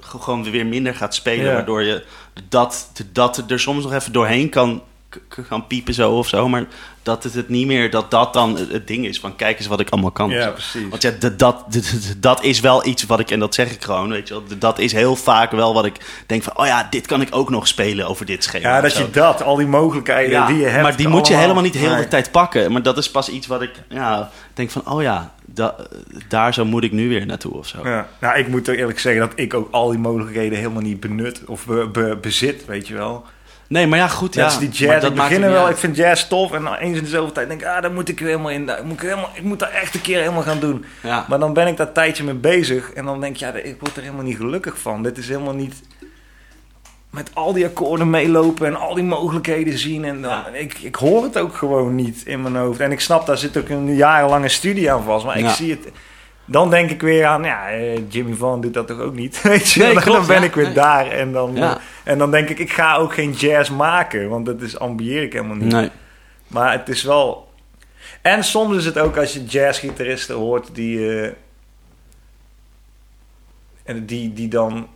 ge- gewoon weer minder gaat spelen, waardoor je dat, dat er soms nog even doorheen kan, kan piepen zo of zo, maar dat het, het niet meer dat dat dan het, ding is van kijk eens wat ik allemaal kan. Ja, precies. Want ja, dat, dat, dat, is wel iets wat ik, en dat zeg ik gewoon, weet je wel, dat is heel vaak wel wat ik denk van, oh ja, dit kan ik ook nog spelen over dit schema. Ja, dat je dat, al die mogelijkheden Ja, die je hebt. maar die moet je helemaal niet heel de Nee. tijd pakken. Maar dat is pas iets wat ik ja, denk van, oh ja, da- daar zo moet ik nu weer naartoe of zo. Ja. Nou, ik moet eerlijk zeggen dat ik ook al die mogelijkheden helemaal niet benut of be- be- bezit, weet je wel. Nee, maar ja, goed. Ja, die jazz, dat ik maakt begin het er wel, ik vind jazz tof en dan eens in de zoveel tijd denk ik, ah, daar moet ik weer helemaal in, daar moet ik, helemaal, ik moet daar echt een keer helemaal gaan doen. Ja. Maar dan ben ik daar tijdje mee bezig en dan denk ik, ja, ik word er helemaal niet gelukkig van. Dit is helemaal niet met al die akkoorden meelopen en al die mogelijkheden zien. En dan, Ja. ik, ik hoor het ook gewoon niet in mijn hoofd. En ik snap, daar zit ook een jarenlange studie aan vast. Maar ik zie het... Dan denk ik weer aan, ja, eh, Jimmy Van doet dat toch ook niet? Weet je, Nee, dan, klopt, dan ben ja. ik weer Nee. daar. En dan, Ja. en dan denk ik, ik ga ook geen jazz maken. Want dat is, ambieer ik helemaal niet. Nee. Maar het is wel... En soms is het ook als je jazzgitaristen hoort die... eh, en die, die dan...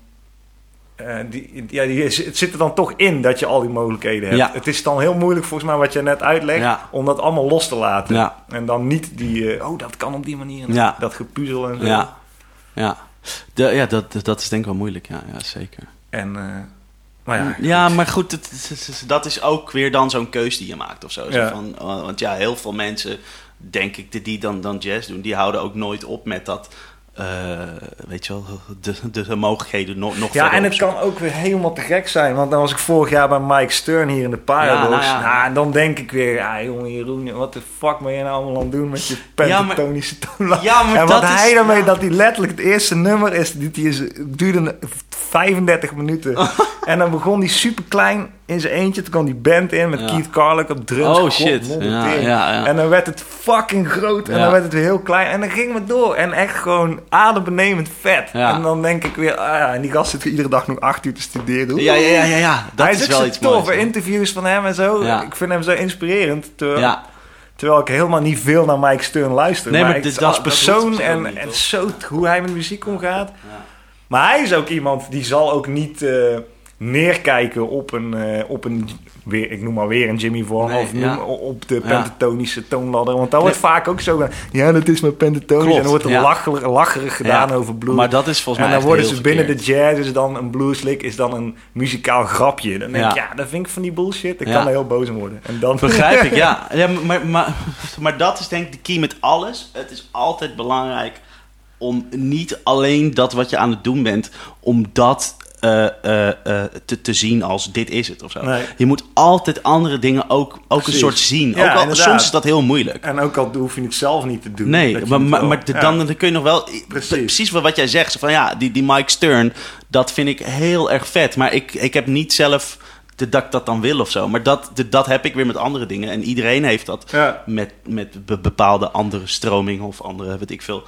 eh, die, ja, die, het zit er dan toch in dat je al die mogelijkheden hebt. Ja. Het is dan heel moeilijk, volgens mij, wat je net uitlegt... Ja. om dat allemaal los te laten. Ja. En dan niet die... eh, oh, dat kan op die manier. en. Dat gepuzzel en zo. Ja. Ja. De, ja, dat, dat is denk ik wel moeilijk. Ja, ja zeker. En... eh, maar ja, Ja, maar goed, het, dat is ook weer dan zo'n keus die je maakt of zo. Zo Ja. van, want ja, heel veel mensen, denk ik, die- die dan, dan jazz doen, die houden ook nooit op met dat, eh, weet je wel, de, de, de mogelijkheden nog, nog Ja, en het kan ook weer helemaal te gek zijn. Want dan was ik vorig jaar bij Mike Stern hier in de Paradox. Ja, nou, nou ja. en dan denk ik weer... Ja, jongen Jeroen, wat de fuck ben je nou allemaal aan het doen met je Ja, maar- pentatonische toonlijn? Ja, maar en wat dat is- hij daarmee, ja. dat hij letterlijk het eerste nummer is... Die, die is duurde 35 minuten. en dan begon hij super klein in zijn eentje. Toen kwam die band in met Ja. Keith Carlick op drums. Oh shit. Ja, tering. ja, ja. En dan werd het fucking groot. En dan werd het weer heel klein. En dan ging het door. En echt gewoon adembenemend vet. En dan denk ik weer... Ah ja, en die gast zit iedere dag nog acht uur te studeren. Ja, ja, ja, ja, ja. Dat Hij is wel iets moois. Interviews van hem en zo. Ik vind hem zo inspirerend. Terwijl, Ja, terwijl ik helemaal niet veel naar Mike Stern luister. Nee, maar maar ik- dit- als persoon en, en zo hoe hij met muziek omgaat. Ja. Maar hij is ook iemand die zal ook niet eh, neerkijken op een, eh, op een weer, ik noem maar weer een Jimmy Vaughan Nee, of noem, ja. op de Ja. pentatonische toonladder. Want daar wordt vaak ook zo. Ja, dat is mijn pentatonisch. Klopt, en dan wordt er ja. lacherig, lacherig gedaan over blues. Maar dat is volgens en mij dan echt worden ze binnen verkeerd. de jazz is dan een blueslick, is dan een muzikaal grapje. Dan denk ik, Ja. dat vind ik van die bullshit. Ik kan er heel boos om worden. En dan Begrijp ik, ja. ja maar, maar, maar dat is denk ik de key met alles. Het is altijd belangrijk om niet alleen dat wat je aan het doen bent, om dat eh, eh, eh, te, te zien als dit is het of zo. Nee. Je moet altijd andere dingen ook, ook een soort zien. Ja, ook al, inderdaad. soms is dat heel moeilijk. En ook al hoef je het zelf niet te doen. Nee, maar, maar, wel- maar de- ja. dan, dan kun je nog wel... Precies. Precies wat, jij zegt. Van ja, die, die Mike Stern, dat vind ik heel erg vet. Maar ik, ik heb niet zelf de, dat ik dat dan wil of zo. Maar dat, de, dat heb ik weer met andere dingen. En iedereen heeft dat Ja. met, met be- bepaalde andere stromingen of andere, weet ik veel.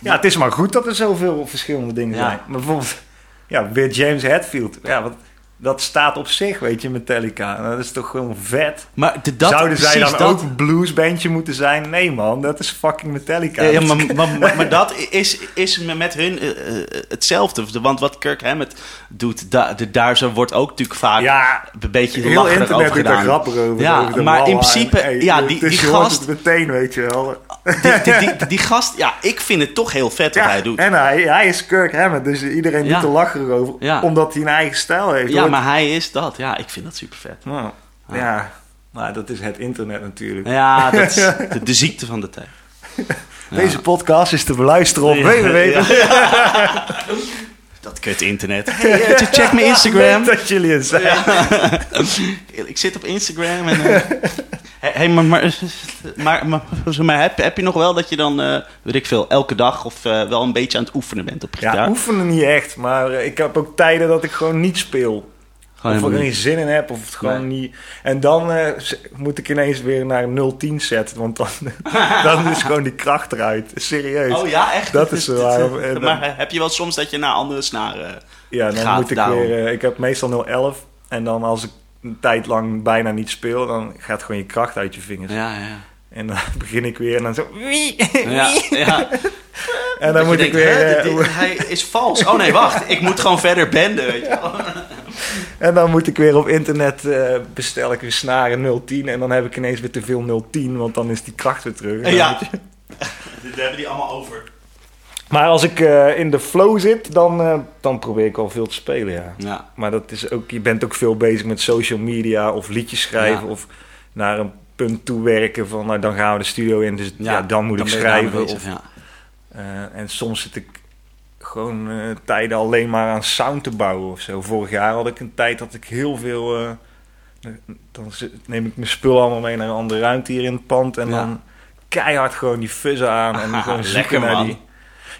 Ja, het is maar goed dat er zoveel verschillende dingen zijn. Maar bijvoorbeeld, ja, weer James Hetfield. Ja, wat, dat staat op zich, weet je, Metallica. Nou, Dat is toch gewoon vet. Maar de, dat, Zouden zij dan dat, ook een bluesbandje moeten zijn? Nee man, dat is fucking Metallica. Ja, maar, maar, maar, maar dat is, is met hun eh, eh, hetzelfde. Want wat Kirk Hammett doet, da, de, daar zo wordt ook natuurlijk vaak Ja, een beetje heel lacherig internet over gedaan. grappig over. Ja, over maar in principe, hey, ja, die- die gast- het meteen, weet je wel. Die, die, die, die gast, ja, ik vind het toch heel vet wat Ja, hij doet. en hij, hij is Kirk Hammett, dus iedereen doet er lacherig over. Omdat hij een eigen stijl heeft. Ja, maar hij is dat. Ja, ik vind dat super vet. Nou, ja, maar dat is het internet natuurlijk. Ja, dat is de, de ziekte van de tijd. Deze podcast is te beluisteren op Ja, www. ja. Dat kut internet. Hey, eh, check mijn Instagram. Leuk dat jullie het zijn. Ik zit op Instagram en... eh, hey, maar, maar, maar, maar, heb, heb je nog wel dat je dan, eh, weet ik veel, elke dag of eh, wel een beetje aan het oefenen bent op Ja, gitaar? oefenen niet echt, maar eh, ik heb ook tijden dat ik gewoon niet speel. Gewoon of ik er geen zin in heb, of het gewoon niet. En dan eh, moet ik ineens weer naar 010 zetten, want dan, dan is gewoon die kracht eruit. Serieus. Oh ja, echt? Dat is zo waar. Dan- Maar heb je wel soms dat je naar andere snaren... Ja, dan gaat moet ik daarom. weer. eh, ik heb meestal 011. En dan als ik een tijd lang bijna niet speel, dan gaat gewoon je kracht uit je vingers. Ja, ja. En dan begin ik weer en dan zo... Wie? Ja, ja. En dan Dat moet ik denkt, weer... hè, eh, dit- dit- hij is vals. Oh nee, wacht. Ik moet gewoon verder benden, weet je wel. En dan moet ik weer op internet eh bestel ik weer snaren 010 en dan heb ik ineens weer te veel 010, want dan is die kracht weer terug. En Ja. je- Dit hebben die allemaal over. Maar als ik eh, in de flow zit, dan, eh, dan probeer ik al veel te spelen, ja. Ja. Maar dat is ook, je bent ook veel bezig met social media of liedjes schrijven Ja. of naar een punt toe werken van nou, dan gaan we de studio in, dus ja, dan moet ik schrijven. bezig, Of, ja. eh, en soms zit ik gewoon eh, tijden alleen maar aan sound te bouwen of zo. Vorig jaar had ik een tijd dat ik heel veel. eh, dan neem ik mijn spul allemaal mee naar een andere ruimte hier in het pand. En Ja. dan keihard gewoon die fuzzen aan. En gewoon lekker, naar man. die.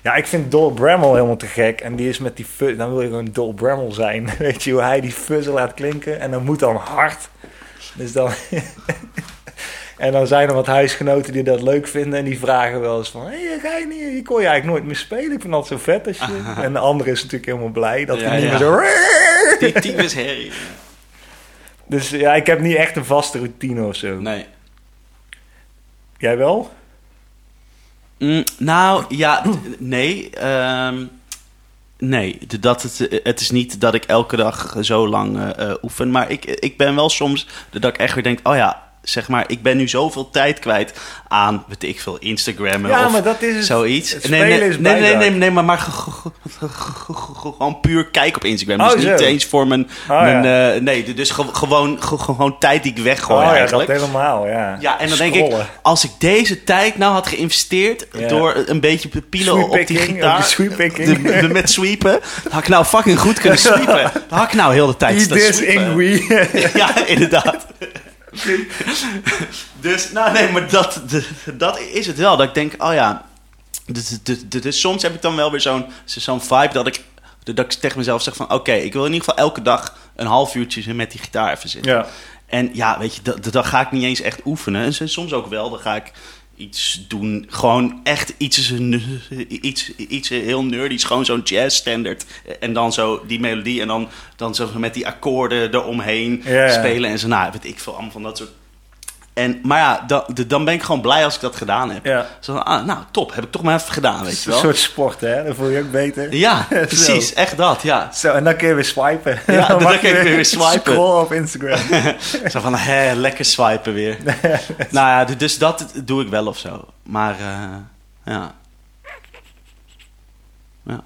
Ja, ik vind Dol Bramall helemaal te gek. En die is met die fuzz. Dan wil je gewoon Dol zijn. Weet je hoe hij die fuzzen laat klinken? En dan moet dan hard. Dus dan. En dan zijn er wat huisgenoten die dat leuk vinden en die vragen wel eens van... Hé, ga je niet... Ik kon je eigenlijk nooit meer spelen. Ik vind dat zo vet als je... En de andere is natuurlijk helemaal blij dat Ja, hij niet ja. meer zo... Die tyfus herrie. Dus ja, ik heb niet echt een vaste routine of zo. Nee. Jij wel? Mm, nou, ja, nee. ehm, nee, dat het, het is niet dat ik elke dag zo lang eh, eh, oefen. Maar ik, ik ben wel soms dat ik echt weer denk... Oh ja, zeg maar, ik ben nu zoveel tijd kwijt aan, weet ik veel, Instagram Ja, of maar dat is het. zoiets. Het nee, nee, nee, nee, nee, nee, maar, maar gewoon puur kijken op Instagram. Oh, Dus niet eens voor mijn... Oh, mijn ja. eh, nee, dus ge- gewoon, ge- gewoon tijd die ik weggooi oh ja, eigenlijk. dat helemaal, ja. Ja, en dan denk ik, als ik deze tijd nou had geïnvesteerd Ja. door een beetje pielen op die gitaar, de- de- met sweepen, dan had ik nou fucking goed kunnen sweepen. Dan had ik nou heel de tijd Eat staan this sweepen. in we. Ja, inderdaad. dus, nou nee, maar dat, dat is het wel. Dat ik denk, oh ja, dus, dus, dus, dus soms heb ik dan wel weer zo'n zo'n vibe dat ik, dat ik tegen mezelf zeg van, oké, ik wil in ieder geval elke dag een half uurtje met die gitaar even zitten. Ja. En ja, weet je, dat, dat ga ik niet eens echt oefenen. En soms ook wel, dan ga ik iets doen. Gewoon echt iets, iets, iets heel nerdies. Gewoon zo'n jazz standard. En dan zo die melodie. En dan, dan zo met die akkoorden eromheen Ja, ja. spelen. En zo, nou, weet ik veel, allemaal van dat soort... En, maar ja, dan, dan ben ik gewoon blij als ik dat gedaan heb. Ja. Zo van, ah, nou, top. Heb ik toch maar even gedaan, weet je is een wel. soort sport, hè? Dan voel je ook beter. Ja, precies. Echt dat, ja. Zo, en dan kun je weer swipen. Ja, dan je ik weer swipen. Scrollen op Instagram. Zo van, hè, lekker swipen weer. nou ja, dus dat doe ik wel of zo. Maar eh, ja,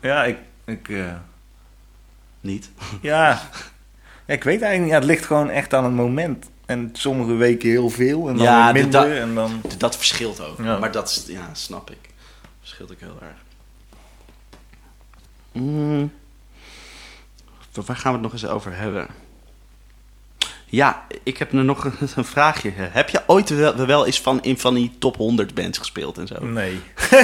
ja, ik... ik eh, niet. Ja. ja, ik weet eigenlijk niet. Ja, het ligt gewoon echt aan het moment. En sommige weken heel veel en dan Ja, weer da- minder. en dan... Dat verschilt ook. Ja. Maar dat is, ja, snap ik. Verschilt ook heel erg. Mm. Waar gaan we het nog eens over hebben? Ja, ik heb er nog een, een vraagje. Heb je ooit wel, wel eens van, in van die top 100 bands gespeeld en zo? Nee.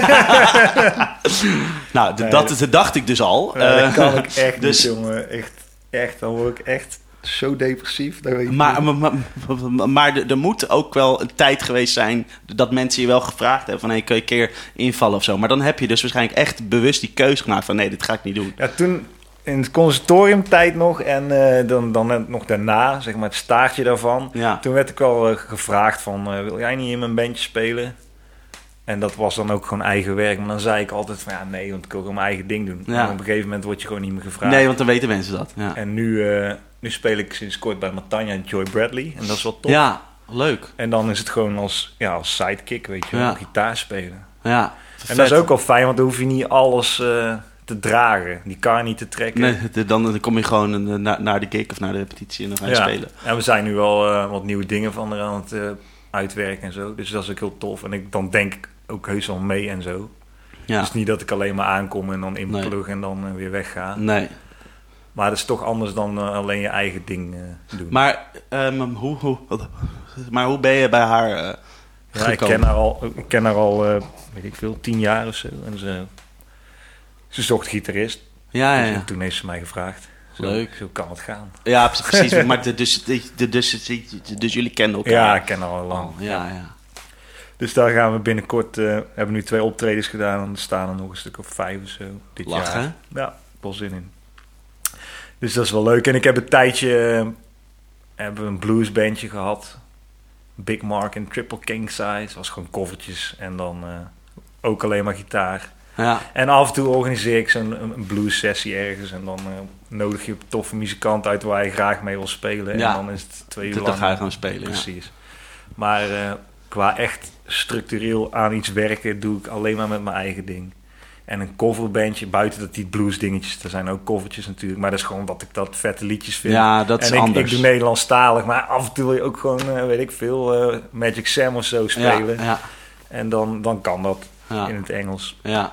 Nou, Nee, dat, dat- dat dacht ik dus al. Ja, dat Eh, kan ik echt dus- niet, jongen. Echt, echt. Dan word ik echt zo depressief. Dat weet je Maar, maar, maar, maar er, er moet ook wel een tijd geweest zijn dat mensen je wel gevraagd hebben van hey, kun je een keer invallen of zo. Maar dan heb je dus waarschijnlijk echt bewust die keuze gemaakt van nee, dit ga ik niet doen. Ja, toen in het conservatoriumtijd nog en eh, dan, dan nog daarna, zeg maar het staartje daarvan. Ja. Toen werd ik al eh, gevraagd van, eh, wil jij niet in mijn bandje spelen? En dat was dan ook gewoon eigen werk. Maar dan zei ik altijd van, ja nee, want ik wil gewoon mijn eigen ding doen. Ja. En op een gegeven moment word je gewoon niet meer gevraagd. Nee, want dan weten mensen dat. Ja, En nu, eh, nu speel ik sinds kort bij Matanja en Joy Bradley. En dat is wel tof. ja leuk. En dan is het gewoon als, ja, als sidekick, weet je Ja. gitaar spelen. Ja, En dat is ook wel fijn, want dan hoef je niet alles eh, te dragen. Die kar niet te trekken. Nee, de- dan, dan kom je gewoon eh, naar, naar de gig of naar de repetitie en dan ga je ja. spelen. En we zijn nu wel eh, wat nieuwe dingen van er aan het uitwerken en zo. Dus dat is ook heel tof. En ik, dan denk ik ook heus wel mee en zo. Ja, Dus niet dat ik alleen maar aankom en dan Nee. inplug en dan weer wegga. nee. Maar dat is toch anders dan eh, alleen je eigen ding eh, doen. Maar, ehm, hoe, hoe, maar hoe ben je bij haar ja, ik ken haar al, ik ken haar al weet ik veel, tien jaar of zo. En ze, ze zocht gitarist. Ja, ja, Dus ja. toen heeft ze mij gevraagd. Zo, Leuk. Zo kan het gaan. Ja, precies. maar de, dus, de, de- dus, dus jullie kennen elkaar. Ja, ik ken haar al lang. Oh, ja, ja. Dus daar gaan we binnenkort, hebben nu twee optredens gedaan en er staan er nog een stuk of vijf of zo dit Lachen. jaar. Ja, wel zin in. Dus dat is wel leuk. En ik heb een tijdje, eh, hebben een bluesbandje gehad. Big Mark en Triple King Size. was gewoon koffertjes en dan eh, ook alleen maar gitaar. Ja. En af en toe organiseer ik zo'n een, een blues sessie ergens. En dan eh, nodig je toffe muzikant uit waar je graag mee wil spelen. Ja. En dan is het twee uur Dan lang. ga je gaan spelen. Ja. Precies. Maar qua echt structureel aan iets werken doe ik alleen maar met mijn eigen ding. En een coverbandje, buiten dat die blues dingetjes, er zijn ook covertjes natuurlijk. Maar dat is gewoon dat ik dat vette liedjes vind. Ja, dat is en ik, anders. ik doe Nederlandstalig, maar af en toe wil je ook gewoon, eh, weet ik veel, eh, Magic Sam of zo spelen. Ja, ja, En dan, dan kan dat ja, in het Engels. ja,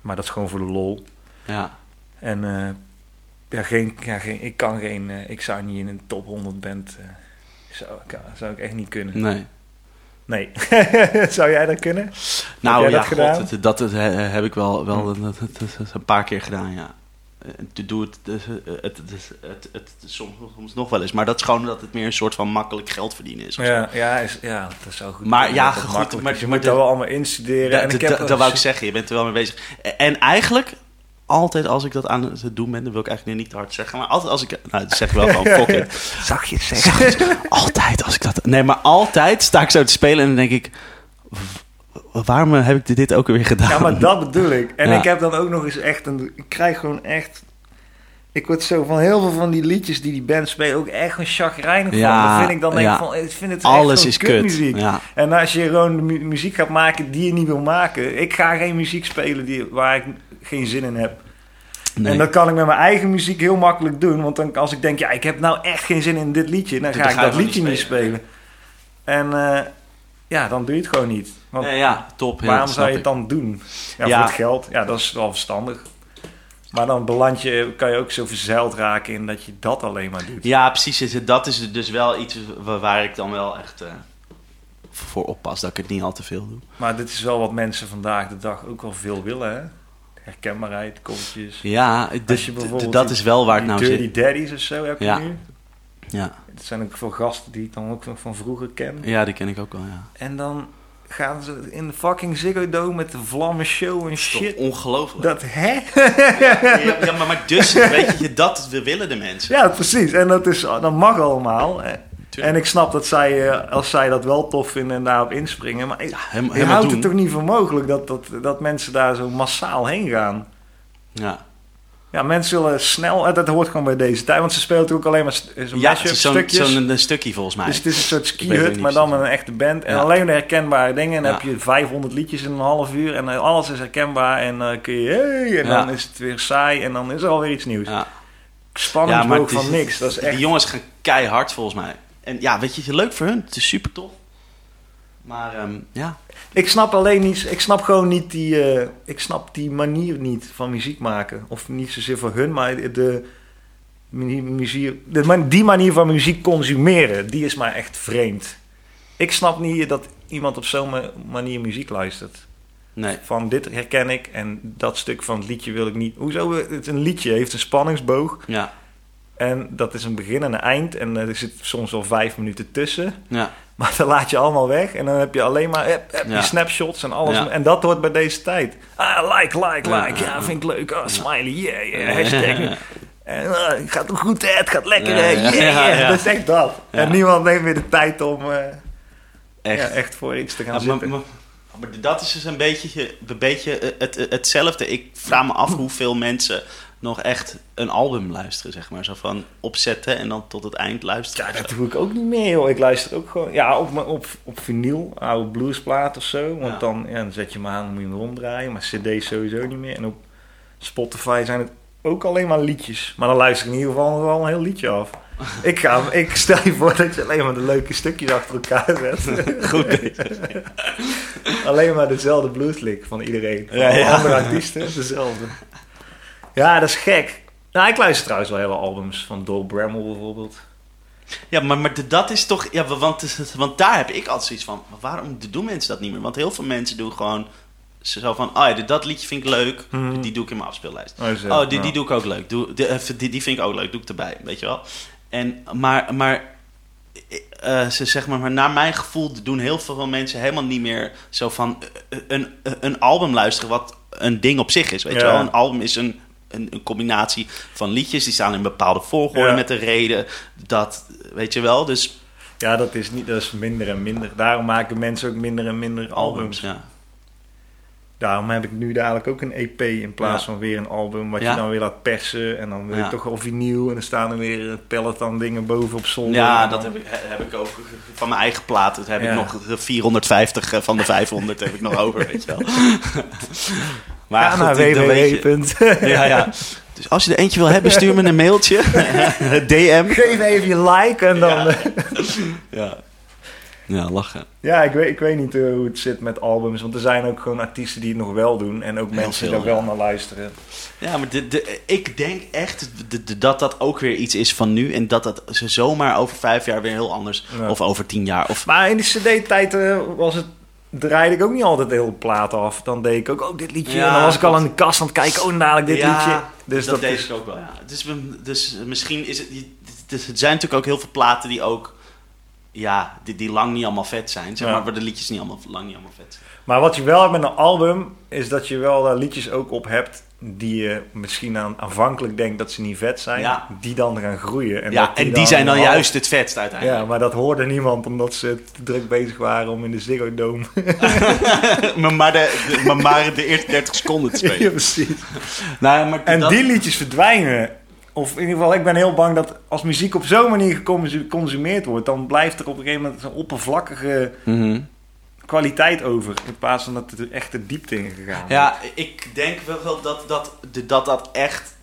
Maar dat is gewoon voor de lol. ja. En eh, ja, geen, ja, geen, ik kan geen, ik zou niet in een top 100 band, zou, ik- zou ik echt niet kunnen. Nee. Nee. zou jij dat kunnen? Nou ja, dat god, dat, dat, dat, heb ik wel, wel een paar keer gedaan, ja. Eh, doe het, het, het, het, het, het, soms, soms nog wel eens. Maar dat is gewoon dat het meer een soort van makkelijk geld verdienen is. Ja, ja, is, ja, dat zou goed Maar ja, goed, maar- is. je maar moet dat wel allemaal instuderen. Dat wou ik zeggen, je bent er wel mee bezig. En eigenlijk, altijd als ik dat aan het doen ben, dat wil ik eigenlijk niet te hard zeggen, maar altijd als ik, nou, dat zeg ik wel gewoon, fuck it. Het zeggen? Altijd als ik dat, nee, maar altijd sta ik zo te spelen en dan denk ik, waarom heb ik dit ook weer gedaan? Ja, maar dat bedoel ik. En Ja. ik heb dan ook nog eens echt een... Ik krijg gewoon echt... Ik word zo van heel veel van die liedjes die die band spelen ook echt een chagrijnig Ja, van. Dan vind ik dan denk ja. ik van, ik vind het Alles echt is kut. kutmuziek. Ja. En als je gewoon mu- muziek gaat maken die je niet wil maken. Ik ga geen muziek spelen die, waar ik geen zin in heb. Nee. En dat kan ik met mijn eigen muziek heel makkelijk doen. Want dan, als ik denk, ja, ik heb nou echt geen zin in dit liedje, dan Dan ga ik dat liedje niet spelen. En eh, ja, dan doe je het gewoon niet. Want Nee, ja, top. Ja, waarom zou je het dan doen? Ja, Ja. voor het geld. Ja, dat is wel verstandig. Maar dan beland je, kan je ook zo verzeild raken in dat je dat alleen maar doet. Ja, precies. Dat is dus wel iets wa- waar ik dan wel echt eh, voor oppas, dat ik het niet al te veel doe. Maar dit is wel wat mensen vandaag de dag ook wel veel willen, hè? Herkenbaarheid, kopjes. Ja, Als d- je d- bijvoorbeeld dat die- is wel waar het Die nou Dirty zit. Daddies of zo heb je Ja. nu. Ja. Het zijn ook veel gasten die ik dan ook van vroeger ken. ja, die ken ik ook wel, ja. En dan gaan ze in de fucking Ziggo Dome met de vlammen show en Shit. shit. Ongelooflijk. Dat, hè? Ja, ja, maar, maar dus, weet je, dat willen de mensen. Ja, precies. En dat, is, dat mag allemaal. En ik snap dat zij, eh, als zij dat wel tof vinden en daarop inspringen. Maar ik, Ja, je houdt doen. het toch niet voor mogelijk dat, dat, dat mensen daar zo massaal heen gaan. Ja, Ja, mensen willen snel... en Dat hoort gewoon bij deze tijd. Want ze spelen natuurlijk ook alleen maar zo'n ja mashup het is zo'n stukjes. zo'n een stukje volgens mij. dus het is een soort ski-hut, maar dan met een echte band. En Ja. alleen de herkenbare dingen. En dan Ja. heb je 500 liedjes in een half uur. En eh, alles is herkenbaar. En dan kun je... Hey, en Ja. dan is het weer saai. En dan is er alweer iets nieuws. ja. Het is- van niks. Dat is echt... Die jongens gaan keihard volgens mij. En ja, weet je, het is leuk voor hun. Het is super tof. Maar ehm, ja, Ik snap alleen niet, ik snap gewoon niet die, eh, ik snap die manier niet van muziek maken. Of niet zozeer voor hun, maar de, muziek, die manier van muziek consumeren, die is mij echt vreemd. Ik snap niet dat iemand op zo'n ma- manier muziek luistert. nee. Van dit herken ik en dat stuk van het liedje wil ik niet. Hoezo? Het een liedje heeft een spanningsboog Ja, en dat is een begin en een eind en er zit soms wel vijf minuten tussen. ja, Maar dan laat je allemaal weg en dan heb je alleen maar heb, heb Ja. die snapshots en alles. Ja. En dat hoort bij deze tijd. Ah, like, like, like. Ja, vind ik leuk. Oh, smiley, yeah, yeah. Ja. Hashtag. En uh, het gaat goed, hè? het gaat lekker, hè? ja, yeah, yeah. Dat is echt dat. En niemand neemt weer de tijd om eh, echt. Ja, echt voor iets te gaan maar, zitten. maar- maar dat is dus een beetje, een beetje eh, het, het- hetzelfde. Ik vraag me af hoeveel mensen nog echt een album luisteren, zeg maar. Zo van opzetten en dan tot het eind luisteren. ja, dat doe ik ook niet meer, joh. Ik luister ook gewoon... Ja, op, op, op vinyl, oude bluesplaat of zo. Want Ja. dan, ja, dan zet je hem aan, dan moet je hem ronddraaien. Maar cd's sowieso niet meer. En op Spotify zijn het ook alleen maar liedjes. Maar dan luister ik in ieder geval nog wel een heel liedje af. Ik, ga, ik stel je voor dat je alleen maar de leuke stukjes achter elkaar zet. Goed. alleen maar dezelfde blueslick van iedereen. Van ja. andere artiesten, dezelfde. Ja, dat is gek. Nou, ik luister trouwens wel hele albums van Dol Bramble bijvoorbeeld. Ja, maar, maar dat is toch... Ja, want, want daar heb ik altijd zoiets van... Waarom doen mensen dat niet meer? Want heel veel mensen doen gewoon... Zo van, oh ja, dit- dat liedje vind ik leuk. Mhm. Die doe ik in mijn afspeellijst. Oh, zo, Oh, die, ja. die doe ik ook leuk. Doe, die, eh, die, die vind ik ook leuk. Doe ik erbij, weet je wel. En, maar, maar, eh, ze zeg maar, maar naar mijn gevoel doen heel veel mensen helemaal niet meer zo van eh, een, een album luisteren wat een ding op zich is, weet je wel. Een album is een, een, een combinatie van liedjes die staan in bepaalde volgorde Ja. met een reden. Dat, weet je wel. Dus Ja, dat is, niet, dat is minder en minder. Daarom maken mensen ook minder en minder albums. Ja. Daarom heb ik nu dadelijk ook een EP in plaats Ja. van weer een album. Wat Ja. je dan weer laat persen. En dan wil je toch wel vinyl. En dan staan er weer Peloton dingen boven op zolder. Ja, dat heb ik, heb ik ook van mijn eigen plaat. Dat heb ik nog de 450 van de 500 heb ik nog over, weet je wel. Maar Ga goed, naar www. Ja, ja. Dus als je er eentje wil hebben, stuur me een mailtje. DM. Geef even je like en dan... Ja. Ja, Ja. Ja, lachen. ik, weet, ik weet niet eh, hoe het zit met albums. Want er zijn ook gewoon artiesten die het nog wel doen. En ook Heel mensen veel, die daar ja. wel naar luisteren. Ja, maar de, de, ik denk echt de- de- dat dat ook weer iets is van nu. En dat dat ze zomaar over vijf jaar weer heel anders... Ja. Of over tien jaar. Of, Maar in die cd-tijd eh, was het... Draaide ik ook niet altijd de hele plaat af. Dan deed ik ook, oh, dit liedje. Ja, en dan was ik al aan de kast aan het kijken, oh, dadelijk dit Ja, liedje. Dus dat, dat, deed is... ik ook wel, ja. Dus, dus misschien is het... Dus het zijn natuurlijk ook heel veel platen die ook... Ja, die, die lang niet allemaal vet zijn. Zeg maar, waar de liedjes niet allemaal, lang niet allemaal vet zijn. Maar wat je wel hebt met een album, is dat je wel daar liedjes ook op hebt die je misschien aan, aanvankelijk denkt dat ze niet vet zijn, Ja. die dan gaan groeien. ja, dat en die zijn dan juist het vetst uiteindelijk. Ja, maar dat hoorde niemand omdat ze te druk bezig waren om in de Ziggo Dome. maar, maar, de, de- maar, maar de eerste 30 seconden te spelen. ja, precies. Nou, maar En dat- die liedjes verdwijnen. Of in ieder geval, ik ben heel bang dat als muziek op zo'n manier geconsumeerd wordt, dan blijft er op een gegeven moment een oppervlakkige Mhm. Kwaliteit over. In plaats van dat er echt de diepte in gegaan wordt. Ja, ik denk wel dat dat, dat, dat echt...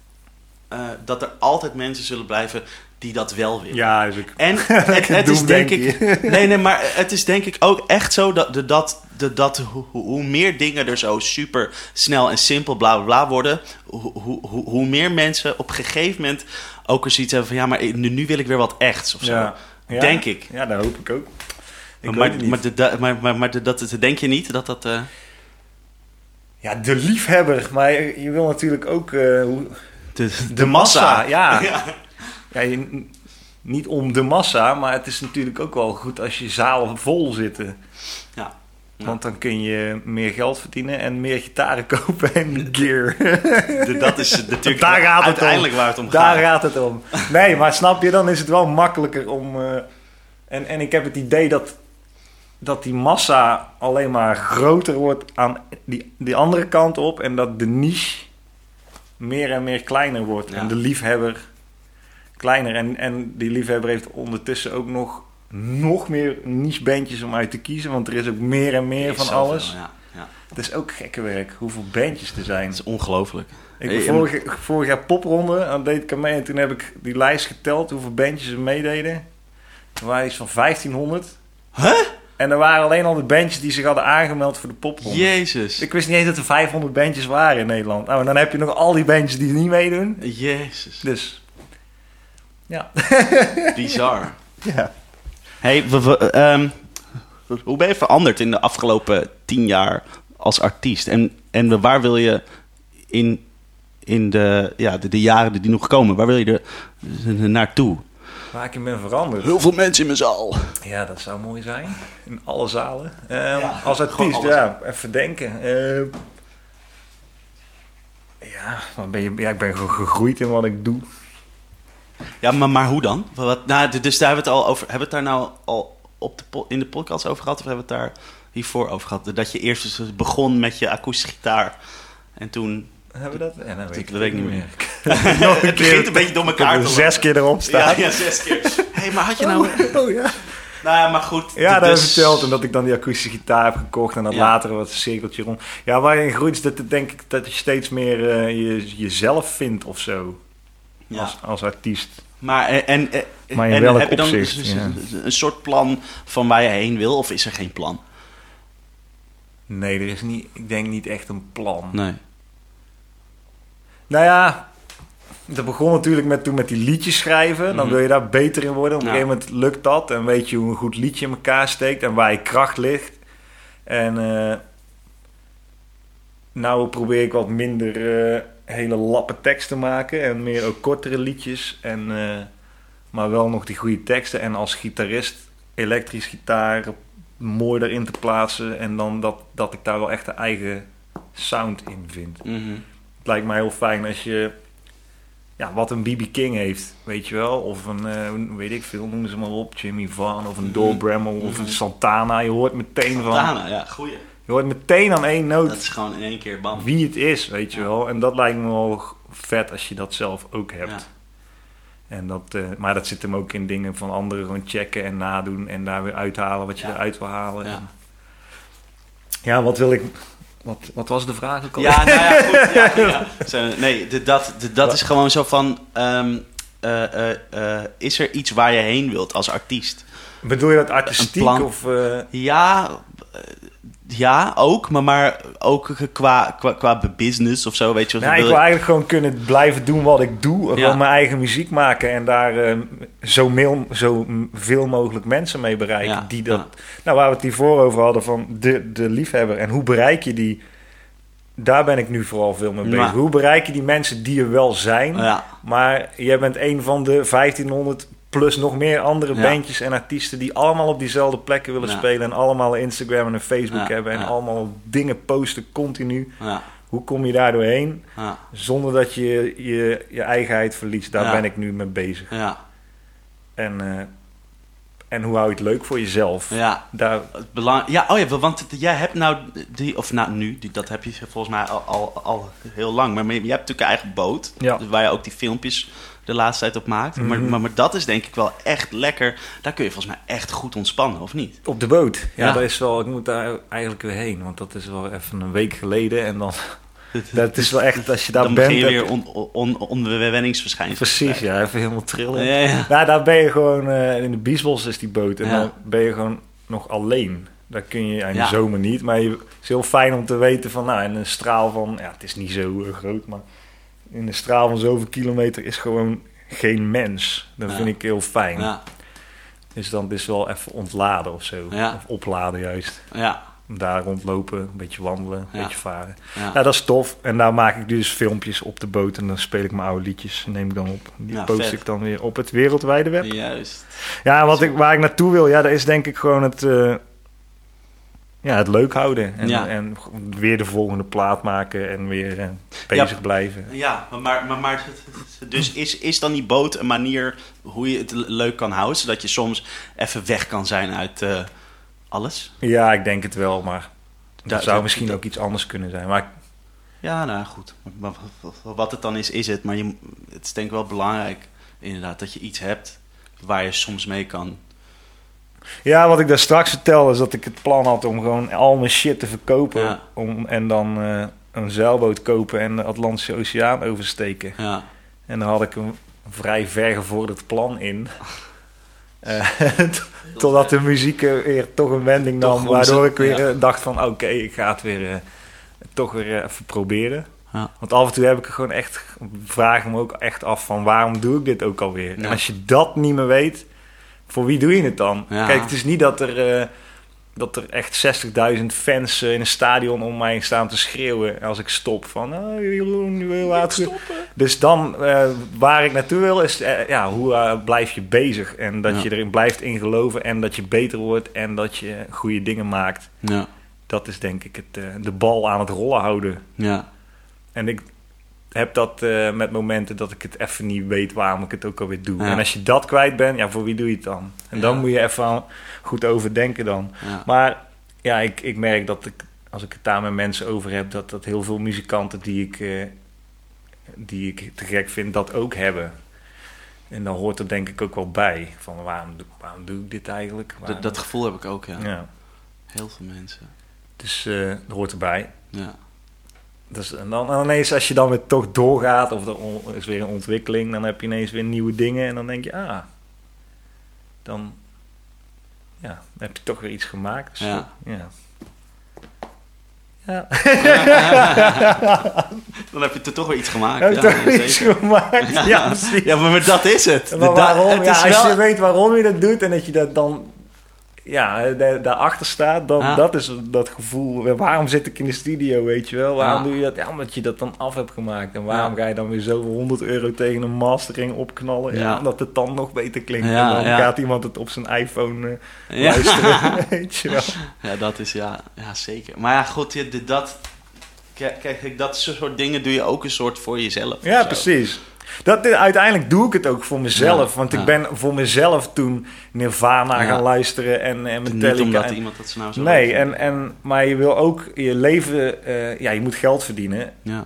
eh, dat er altijd mensen zullen blijven die dat wel willen. Ja, is ook En het, het is denk ik. Nee, nee, maar het is denk ik ook echt zo dat, de- dat, de, dat hoe, meer dingen er zo super snel en simpel bla bla bla worden, hoe, hoe, hoe, meer mensen op een gegeven moment ook er zoiets hebben van ja, maar nu, nu wil ik weer wat echts of zo. Ja. Ja. Denk ik. Ja, dat hoop ik ook. Ik maar, weet het niet. maar, de- da- maar, maar, maar de- dat, denk je niet dat dat. eh, Ja, de liefhebber. Maar je, je wil natuurlijk ook... eh, hoe- de, de, massa. Ja. Ja. ja. je- n- niet om de massa, maar het is natuurlijk ook wel goed als je zalen vol zitten. Ja. Ja. Want dan kun je meer geld verdienen en meer gitaren kopen en gear. Dat is natuurlijk Daar gaat het uiteindelijk waar het om Daar gaat. gaat het om. Nee, maar snap je, dan is het wel makkelijker om... eh, en, en ik heb het idee dat, dat die massa alleen maar groter wordt aan die, die andere kant op. En dat de niche meer en meer kleiner wordt. Ja. En de liefhebber kleiner. En, en die liefhebber heeft ondertussen ook nog, nog meer niche bandjes om uit te kiezen. Want er is ook meer en meer Er van zoveel, alles. Ja, ja. Het is ook gekke werk, hoeveel bandjes er zijn. Het is ongelooflijk. Ik Hey, ben en- vorig, vorig jaar popronde, dan deed ik er mee en toen heb ik die lijst geteld hoeveel bandjes er meededen. Er waren iets van 1500. Huh? En er waren alleen al de bandjes die zich hadden aangemeld voor de popronde. Jezus. Ik wist niet eens dat er 500 bandjes waren in Nederland. Nou, en dan heb je nog al die bandjes die niet meedoen. Jezus. Dus, ja. Bizar. ja. Hey, we- we, ehm, hoe ben je veranderd in de afgelopen tien jaar als artiest? En, en waar wil je in, in de, ja, de, de jaren die nog komen, waar wil je er naartoe? Waar ik in ben veranderd. Heel veel mensen in mijn zaal. Ja, dat zou mooi zijn. In alle zalen. Ehm, Ja, als artiest, ja, even denken. Ehm, ja, dan ben je, ja, ik ben gewoon gegroeid in wat ik doe. Ja, maar, maar hoe dan? Wat, nou, dus daar hebben we het al over. Hebben we het daar nou al op de, in de podcast over gehad? Of hebben we het daar hiervoor over gehad? Dat je eerst dus begon met je akoestische gitaar. En toen... Hebben we dat? Ja, dat weet, Dat weet ik niet meer. Nog het begint een beetje door Ik elkaar te zes keer erop Ja, staan. ja, zes keer. Hé, hey, maar had je nou... Oh, ja. Nou ja, maar goed. Ja, dat dus- ik verteld. En dat ik dan die akoestische gitaar heb gekocht. En dat Ja. later wat een cirkeltje rond. Ja, waar je in groeit is dat ik denk ik dat je steeds meer eh, je, jezelf vindt of zo. Ja. Als, als artiest. Maar, en, en, Maar in en welk heb je dan ja. een soort plan van waar je heen wil? Of is er geen plan? Nee, er is niet, ik denk niet echt een plan. Nee. Nou ja, dat begon natuurlijk met, toen met die liedjes schrijven. Dan Mhm. wil je daar beter in worden. Op een Ja. gegeven moment lukt dat. En weet je hoe een goed liedje in elkaar steekt. En waar je kracht ligt. En eh nou probeer ik wat minder eh, hele lappe tekst te maken. En meer ook kortere liedjes. En, eh, maar wel nog die goede teksten. En als gitarist elektrisch gitaar mooi erin te plaatsen. En dan dat, dat ik daar wel echt een eigen sound in vind. Mhm. Het lijkt mij heel fijn als je ja, wat een BB King heeft, weet je wel. Of een, eh, weet ik veel, noemen ze maar op. Jimmy Van of een Dol Bramble of een Santana. Je hoort meteen van... Santana, ja, goeie. Je hoort meteen aan één noot Dat is gewoon in één keer bam. wie het is, weet je Ja. wel. En dat lijkt me wel vet als je dat zelf ook hebt. Ja. En dat, eh, maar dat zit hem ook in dingen van anderen gewoon checken en nadoen en daar weer uithalen wat je Ja. eruit wil halen. Ja. Ja, ja wat wil ik... Wat, wat was de vraag ook al? Ja, nou ja, goed. Ja, ja. Zo, nee, de, dat, de, dat is gewoon zo van... ehm, eh, eh, eh, is er iets waar je heen wilt als artiest? Bedoel je dat artistiek of... Ja, ja, ook. Maar, maar ook qua, qua, qua business of zo, weet je wat nou, ik wil wil eigenlijk gewoon kunnen blijven doen wat ik doe. Ja. Gewoon mijn eigen muziek maken en daar eh, zo, meel, zo veel mogelijk mensen mee bereiken. Ja, Die dat, ja. Nou, waar we het hiervoor over hadden van de, de liefhebber. En hoe bereik je die? Daar ben ik nu vooral veel mee bezig. Hoe bereik je die mensen die er wel zijn? Maar jij bent een van de 1500 plus nog meer andere Ja. bandjes en artiesten die allemaal op diezelfde plekken willen Ja. spelen. En allemaal Instagram en een Facebook Ja, hebben. En allemaal dingen posten continu. ja, Hoe kom je daar doorheen? ja, Zonder dat je je, je eigenheid verliest. Daar ben ik nu mee bezig. ja, En, eh, en hoe hou je het leuk voor jezelf? ja. Daar, Het belang... Ja, oh ja, want jij hebt nou die, of nou nu, die, dat heb je volgens mij al, al, al heel lang. Maar je hebt natuurlijk een eigen boot, dus waar je ook die filmpjes de laatste tijd op maakt. maar, Mhm. maar, maar dat is denk ik wel echt lekker. Daar kun je volgens mij echt goed ontspannen, of niet? op de boot. Ja, Ja. dat is wel. Ik moet daar eigenlijk weer heen. Want dat is wel even een week geleden. En dan. Dat is wel echt. Als je daar Dan bent. begin je weer on, on, precies, ja. Even helemaal trillen. Ja, ja. Nou, daar ben je gewoon. eh, in de Biesbos is die boot. En Ja. dan ben je gewoon nog alleen. Daar kun je in Ja. de zomer niet. Maar je, het is heel fijn om te weten van. Nou, in een straal van. Ja, het is niet zo eh, groot. Maar in een straal van zoveel kilometer is gewoon geen mens. Dat Ja. vind ik heel fijn. Ja, Dus dan is wel even ontladen of zo. Ja. Of opladen juist. ja, Daar rondlopen, een beetje wandelen, een beetje varen. ja. Ja, dat is tof. En daar maak ik dus filmpjes op de boot. En dan speel ik mijn oude liedjes. Neem ik dan op. Die post vet. ik dan weer op het wereldwijde web. Juist. Ja, wat ik, waar ik naartoe wil, ja, dat is denk ik gewoon het, eh, ja, het leuk houden. En, Ja. en weer de volgende plaat maken en weer eh, bezig blijven. Ja, maar, maar, maar, dus is, is dan die boot een manier hoe je het le- leuk kan houden, zodat je soms even weg kan zijn uit eh, alles? Ja, ik denk het wel, maar dat Da- zou dat- misschien dat- ook iets anders kunnen zijn. Maar Ja, nou goed. Wat het dan is, is het. Maar je, het is denk ik wel belangrijk, inderdaad, dat je iets hebt waar je soms mee kan. Ja, wat ik daar straks vertelde is dat ik het plan had om gewoon al mijn shit te verkopen. Ja. Om, en dan eh, een zeilboot kopen en de Atlantische Oceaan oversteken. Ja, En daar had ik een vrij vergevorderd plan in. Eh, totdat de muziek weer toch een wending nam. Waardoor ik weer ja. eh, dacht van oké, ik ga het weer toch weer even proberen. Ja. Want af en toe heb ik er gewoon echt, vraag me ook echt af van waarom doe ik dit ook alweer? Ja. En als je dat niet meer weet, voor wie doe je het dan? Ja. Kijk, het is niet dat er, eh, dat er echt 60.000 fans eh, in een stadion om mij staan te schreeuwen als ik stop. Van, oh, Jeroen, nu wil laten Dus dan, eh, waar ik naartoe wil, is ja, hoe blijf je bezig? En dat Ja. je erin blijft in geloven en dat je beter wordt en dat je goede dingen maakt. ja, Dat is denk ik het, eh, de bal aan het rollen houden. ja. En ik heb dat eh, met momenten dat ik het even niet weet waarom ik het ook alweer doe. Ja. En als je dat kwijt bent, ja, voor wie doe je het dan? En dan moet je even goed overdenken dan. ja. Maar ja, ik, ik merk dat ik, als ik het daar met mensen over heb, dat, dat heel veel muzikanten die ik, eh, die ik te gek vind, dat ook hebben. En dan hoort er denk ik ook wel bij. Van waarom, doe- waarom doe ik dit eigenlijk? Dat, dat gevoel heb ik ook, ja. ja. Heel veel mensen. Dus eh dat hoort erbij. Ja, Dus, en dan en ineens, als je dan weer toch doorgaat, of er is weer een ontwikkeling, dan heb je ineens weer nieuwe dingen. En dan denk je, ah, dan, ja, heb je toch weer iets gemaakt. Dus, Ja. ja. Ja, Dan heb je er toch weer iets gemaakt. heb je ja, toch nee, iets zeker. gemaakt. Ja. Ja, maar, dat is het. Maar waarom? het Ja, is als wel- je weet waarom je dat doet en dat je dat dan ja, da- daarachter staat, dan Ja. dat is dat gevoel. Waarom zit ik in de studio, weet je wel? Waarom Ja. doe je dat? Ja, omdat je dat dan af hebt gemaakt. En waarom Ja. ga je dan weer zoveel 100 euro tegen een mastering opknallen? Ja, omdat het dan nog beter klinkt. En dan gaat iemand het op zijn iPhone eh, luisteren, weet je wel. Ja, dat is ja, ja zeker. Maar ja, goed, je- dat, kijk, dat soort dingen doe je ook een soort voor jezelf. Ja, zo. precies. Dat, uiteindelijk doe ik het ook voor mezelf. Ja, want ik ben voor mezelf toen Nirvana Ja. gaan luisteren en, en Metallica. Niet omdat en- iemand dat ze nou zo Nee, en, en, maar je wil ook je leven... eh, ja, je moet geld verdienen. Ja.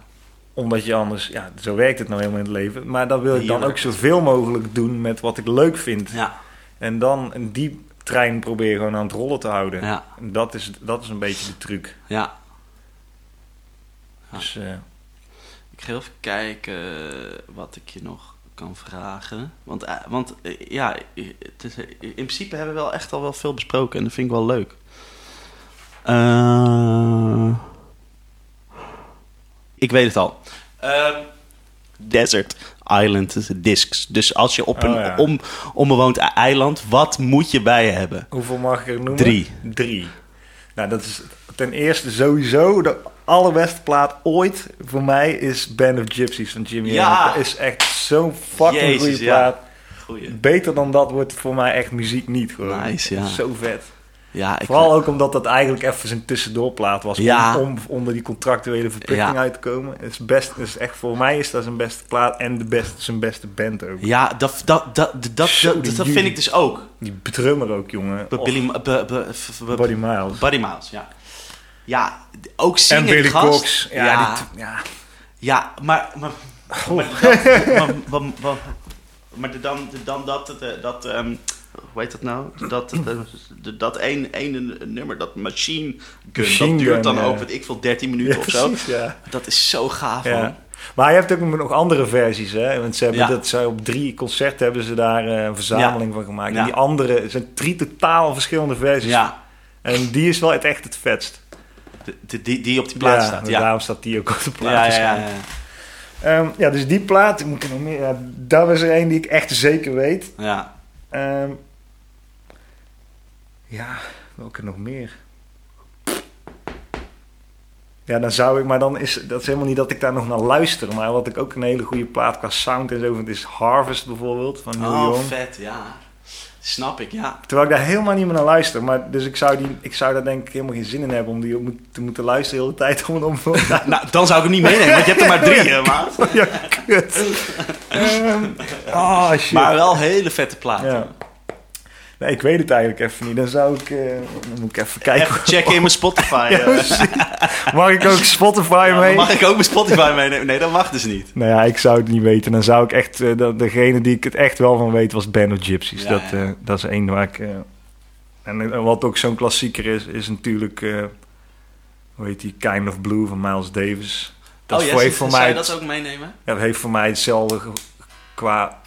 Omdat je anders... Ja, zo werkt het nou helemaal in het leven. Maar dan wil ik dan ook zoveel mogelijk doen met wat ik leuk vind. Ja. En dan die trein proberen gewoon aan het rollen te houden. Dat is, dat is een beetje de truc. ja. Ja. Dus, eh, Ga even kijken wat ik je nog kan vragen. Want, eh, want eh, ja, het is, eh, in principe hebben we wel echt al wel veel besproken en dat vind ik wel leuk. Ik weet het al. Ehm, Desert Island Discs. Dus als je op een Oh, ja. om, onbewoond eiland, wat moet je bij je hebben? hoeveel mag ik er noemen? Drie. Drie. Nou, dat is ten eerste sowieso de allerbeste plaat ooit voor mij is Band of Gypsies van Jimmy Ja. Dat is echt zo'n fucking goede ja. plaat. Goeie. Beter dan dat wordt voor mij echt muziek niet gewoon. Nice, ja. Zo vet. Ja, ik, Vooral ook omdat dat eigenlijk even zijn tussendoorplaat was. Ja. Om, om onder die contractuele verplichting Ja. uit te komen. Het is best, is echt, voor mij is dat zijn beste plaat en de beste, zijn beste band ook. Ja, dat, dat, dat, dat, Zo, dat, dat vind ik dus ook. Die drummer ook, jongen. Bij Billy, Buddy Miles. Buddy Miles, ja. Ja, ook zingen En Billy gast. Cox. Ja, ja, Die, ja. ja, maar... Maar, maar, maar, maar, dan, dan dat... dat, ehm, hoe heet dat nou? Dat, dat, dat één, één nummer, dat Machine Gun, Machine dat duurt Gun, dan ja. ook, weet ik veel, 13 minuten Ja, of zo. precies, ja. Dat is zo gaaf, Ja. man. Maar je hebt ook nog andere versies, hè? Want ze hebben Ja. dat ze op drie concerten hebben ze daar eh, een verzameling van gemaakt. Ja. En die andere het zijn drie totaal verschillende versies. Ja, En die is wel het echt het vetst. De- die, die op die plaats ja, staat. Ja. Daarom staat die ook op de plaat. Ja, ja, ja. Ehm, ja, dus die plaat, moet ik er nog meer. Ja, dat was er één die ik echt zeker weet. ja. Ehm, ja, welke nog meer? Ja, dan zou ik, maar dan is dat is helemaal niet dat ik daar nog naar luister. Maar wat ik ook een hele goede plaat qua sound en zo vind, is Harvest bijvoorbeeld van Neil Oh, Young. vet, ja. Snap ik, ja. Terwijl ik daar helemaal niet meer naar luister. Maar dus ik zou, die, ik zou daar denk ik helemaal geen zin in hebben om die op te moeten luisteren de hele tijd. Om, om, Nou, dan zou ik hem niet meenemen, want je hebt er maar drie, hè, maat. ja, kut. Ah, shit. Maar wel hele vette plaat. Ja. Nee, ik weet het eigenlijk even niet. Dan zou ik... eh, dan moet ik even kijken. Even checken in mijn Spotify. Ja, eh. mag ik ook Spotify Ja, mee? mag ik ook mijn Spotify meenemen? Nee, dat mag dus niet. Nou ja, ik zou het niet weten. Dan zou ik echt... dat, degene die ik het echt wel van weet was Band of Gypsies. Ja, dat, dat is één waar ik... en, en wat ook zo'n klassieker is, is natuurlijk... hoe heet die? Kind of Blue van Miles Davis. Dat oh, voor, heeft mij... je dat ook meenemen? Ja, dat heeft voor mij hetzelfde qua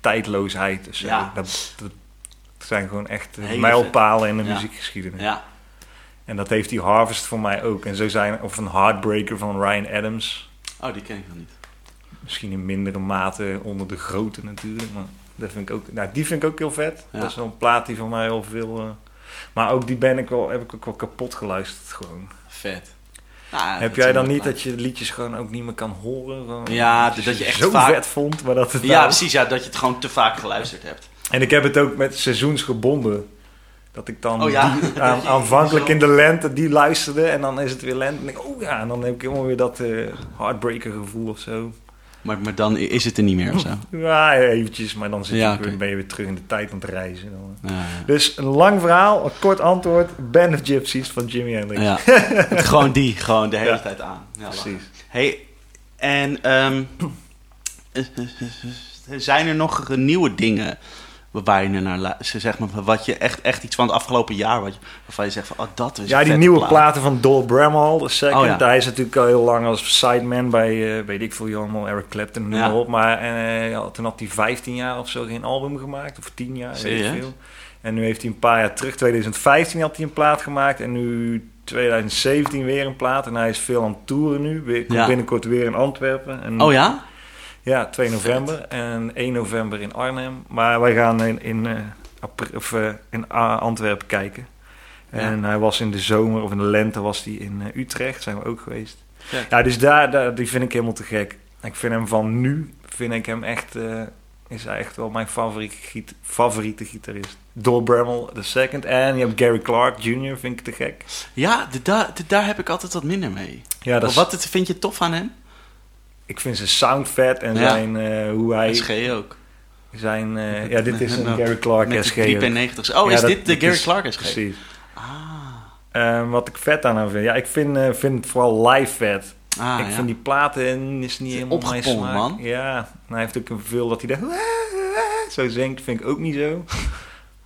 tijdloosheid. Dus, Ja. dat, dat zijn gewoon echt Hele mijlpalen in de Ja. muziekgeschiedenis. Ja. En dat heeft die Harvest voor mij ook. En zo zijn, of een Heartbreaker van Ryan Adams. Oh, die ken ik nog niet. Misschien in mindere mate onder de grote natuurlijk. Maar dat vind ik ook, nou, die vind ik ook heel vet. Ja. Dat is een plaat die van mij heel veel... eh, maar ook die ben ik wel, heb ik ook wel kapot geluisterd gewoon. Vet. Nou, heb jij dan niet dat je liedjes gewoon ook niet meer kan horen? Ja, dat je dat je echt zo vaak- vet vond. Maar dat het Ja, nou- precies. Ja, dat je het gewoon te vaak geluisterd hebt. En ik heb het ook met seizoensgebonden. Dat ik dan Oh ja? die, aan- Dat je- aanvankelijk in de lente die luisterde. En dan is het weer lente. En ik, oh ja, en dan heb ik helemaal weer dat eh heartbreaker gevoel of zo. Maar, maar dan is het er niet meer of zo. Ja, eventjes. Maar dan zit Ja, je, weer- ben je weer terug in de tijd aan het reizen. Ja. Dus een lang verhaal, een kort antwoord. Band of Gypsies van Jimi Hendrix. Ja. gewoon die, gewoon de hele tijd aan. Precies. Hey, en ehm, zijn er nog nieuwe dingen waar je naar luistert? Zeg maar, wat je echt, echt iets van het afgelopen jaar, wat je, waarvan je zegt van, oh, dat is Ja, die nieuwe plaat. platen van Dol Bramhall, de second. Oh, ja. Hij is natuurlijk al heel lang als sideman bij, eh, weet ik veel, allemaal Eric Clapton, noem Ja. maar op. Maar ja, toen had hij 15 jaar of zo geen album gemaakt, of 10 jaar, weet ik veel. En nu heeft hij een paar jaar terug, 2015 had hij een plaat gemaakt. En nu 2017 weer een plaat. En hij is veel aan het toeren nu. Weer, binnenkort weer in Antwerpen. En, Oh ja? Ja, 2 november en 1 november in Arnhem. Maar wij gaan in, in, eh, of, eh, in Antwerpen kijken. En hij was in de zomer of in de lente was hij in eh, Utrecht. Zijn we ook geweest. Ja. Ja, dus daar, daar, die vind ik helemaal te gek. Ik vind hem van nu, vind ik hem echt, is hij echt wel mijn favoriete, giet, favoriete gitarist. Dol the second. En je hebt Gary Clark Jr., vind ik te gek. Ja, de, da- de- daar heb ik altijd wat minder mee. Ja, dat is, Wat het- vind je tof aan hem? Ik vind zijn sound vet en Ja. zijn, eh, hoe hij... SG ook. Zijn, eh, ja, dit is een Gary Clark Met SG. de ook. 3P90. Oh, Ja, is dat- dit de Gary is- Clark SG? Precies. Ah, Eh, wat ik vet aan hem vind. Ja, ik vind, eh, vind het vooral live vet. ah ik ja. vind die platen is niet helemaal mijn smaak. man. Ja, en hij heeft ook een veel dat hij daar zo zingt. Vind ik ook niet zo.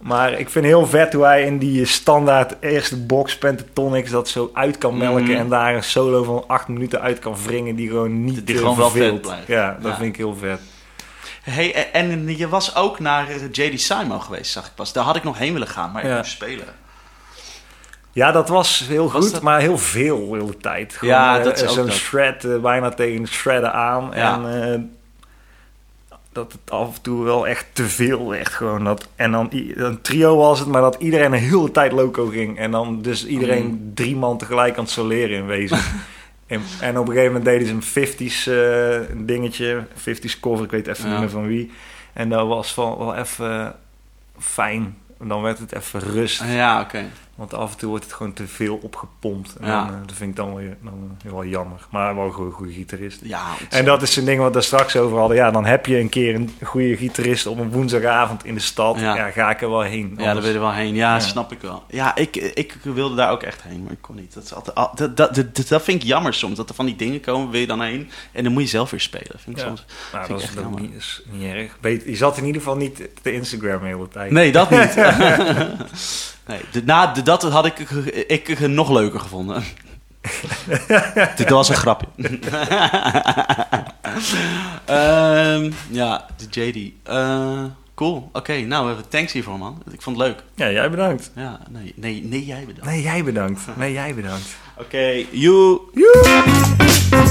Maar ik vind heel vet hoe hij in die standaard eerste box Pentatonics dat zo uit kan melken. Mhm. En daar een solo van acht minuten uit kan wringen die gewoon niet Die gewoon wel verveelt. vet blijft. Ja, dat Ja. vind ik heel vet. Hey, en je was ook naar eh, JD Simo geweest, zag ik pas. Daar had ik nog heen willen gaan, maar ik Ja. moest spelen. Ja, dat was heel Was goed, dat- maar heel veel de hele tijd. Gewoon, Ja, eh, dat is ook Zo'n shred eh, bijna tegen de shredder aan. Ja. En eh, dat het af en toe wel echt te veel werd. Gewoon dat, en dan een trio was het, maar dat iedereen een hele tijd loco ging. En dan dus iedereen Mm. drie man tegelijk aan het soleren in wezen. en, en op een gegeven moment deden ze een 50s eh, dingetje. 50s cover, ik weet even Ja. niet meer van wie. En dat was wel, wel even fijn. En dan werd het even rust. Ja, oké. Want af en toe wordt het gewoon te veel opgepompt. En Ja. dan, eh, dat vind ik dan wel, dan wel jammer. Maar wel een goede, gitarist. Ja, En dat is zo'n ding wat we daar straks over hadden. Ja, dan heb je een keer een goede gitarist op een woensdagavond in de stad. Ja. Ja, ga ik er wel heen. Ja, daar wil je wel heen. Ja, snap ik wel. Ja, ik, ik wilde daar ook echt heen, maar ik kon niet. Dat, is altijd, al- dat, dat, dat, dat vind ik jammer soms. Dat er van die dingen komen, wil je dan heen. En dan moet je zelf weer spelen. Vind ik soms. Nou, vind dat ik is, echt jammer. niet, is niet erg. Je zat in ieder geval niet te Instagram de hele tijd. Nee, dat niet. nee, na, dat had ik, ik nog leuker gevonden. Dit was een grapje. Ehm, ja, de JD. Eh, cool. Oké, nou, even thanks hiervoor, man. Ik vond het leuk. Ja, jij bedankt. Ja, nee, nee, nee jij bedankt. Nee, jij bedankt. Nee, jij bedankt. Oké, you. Joe!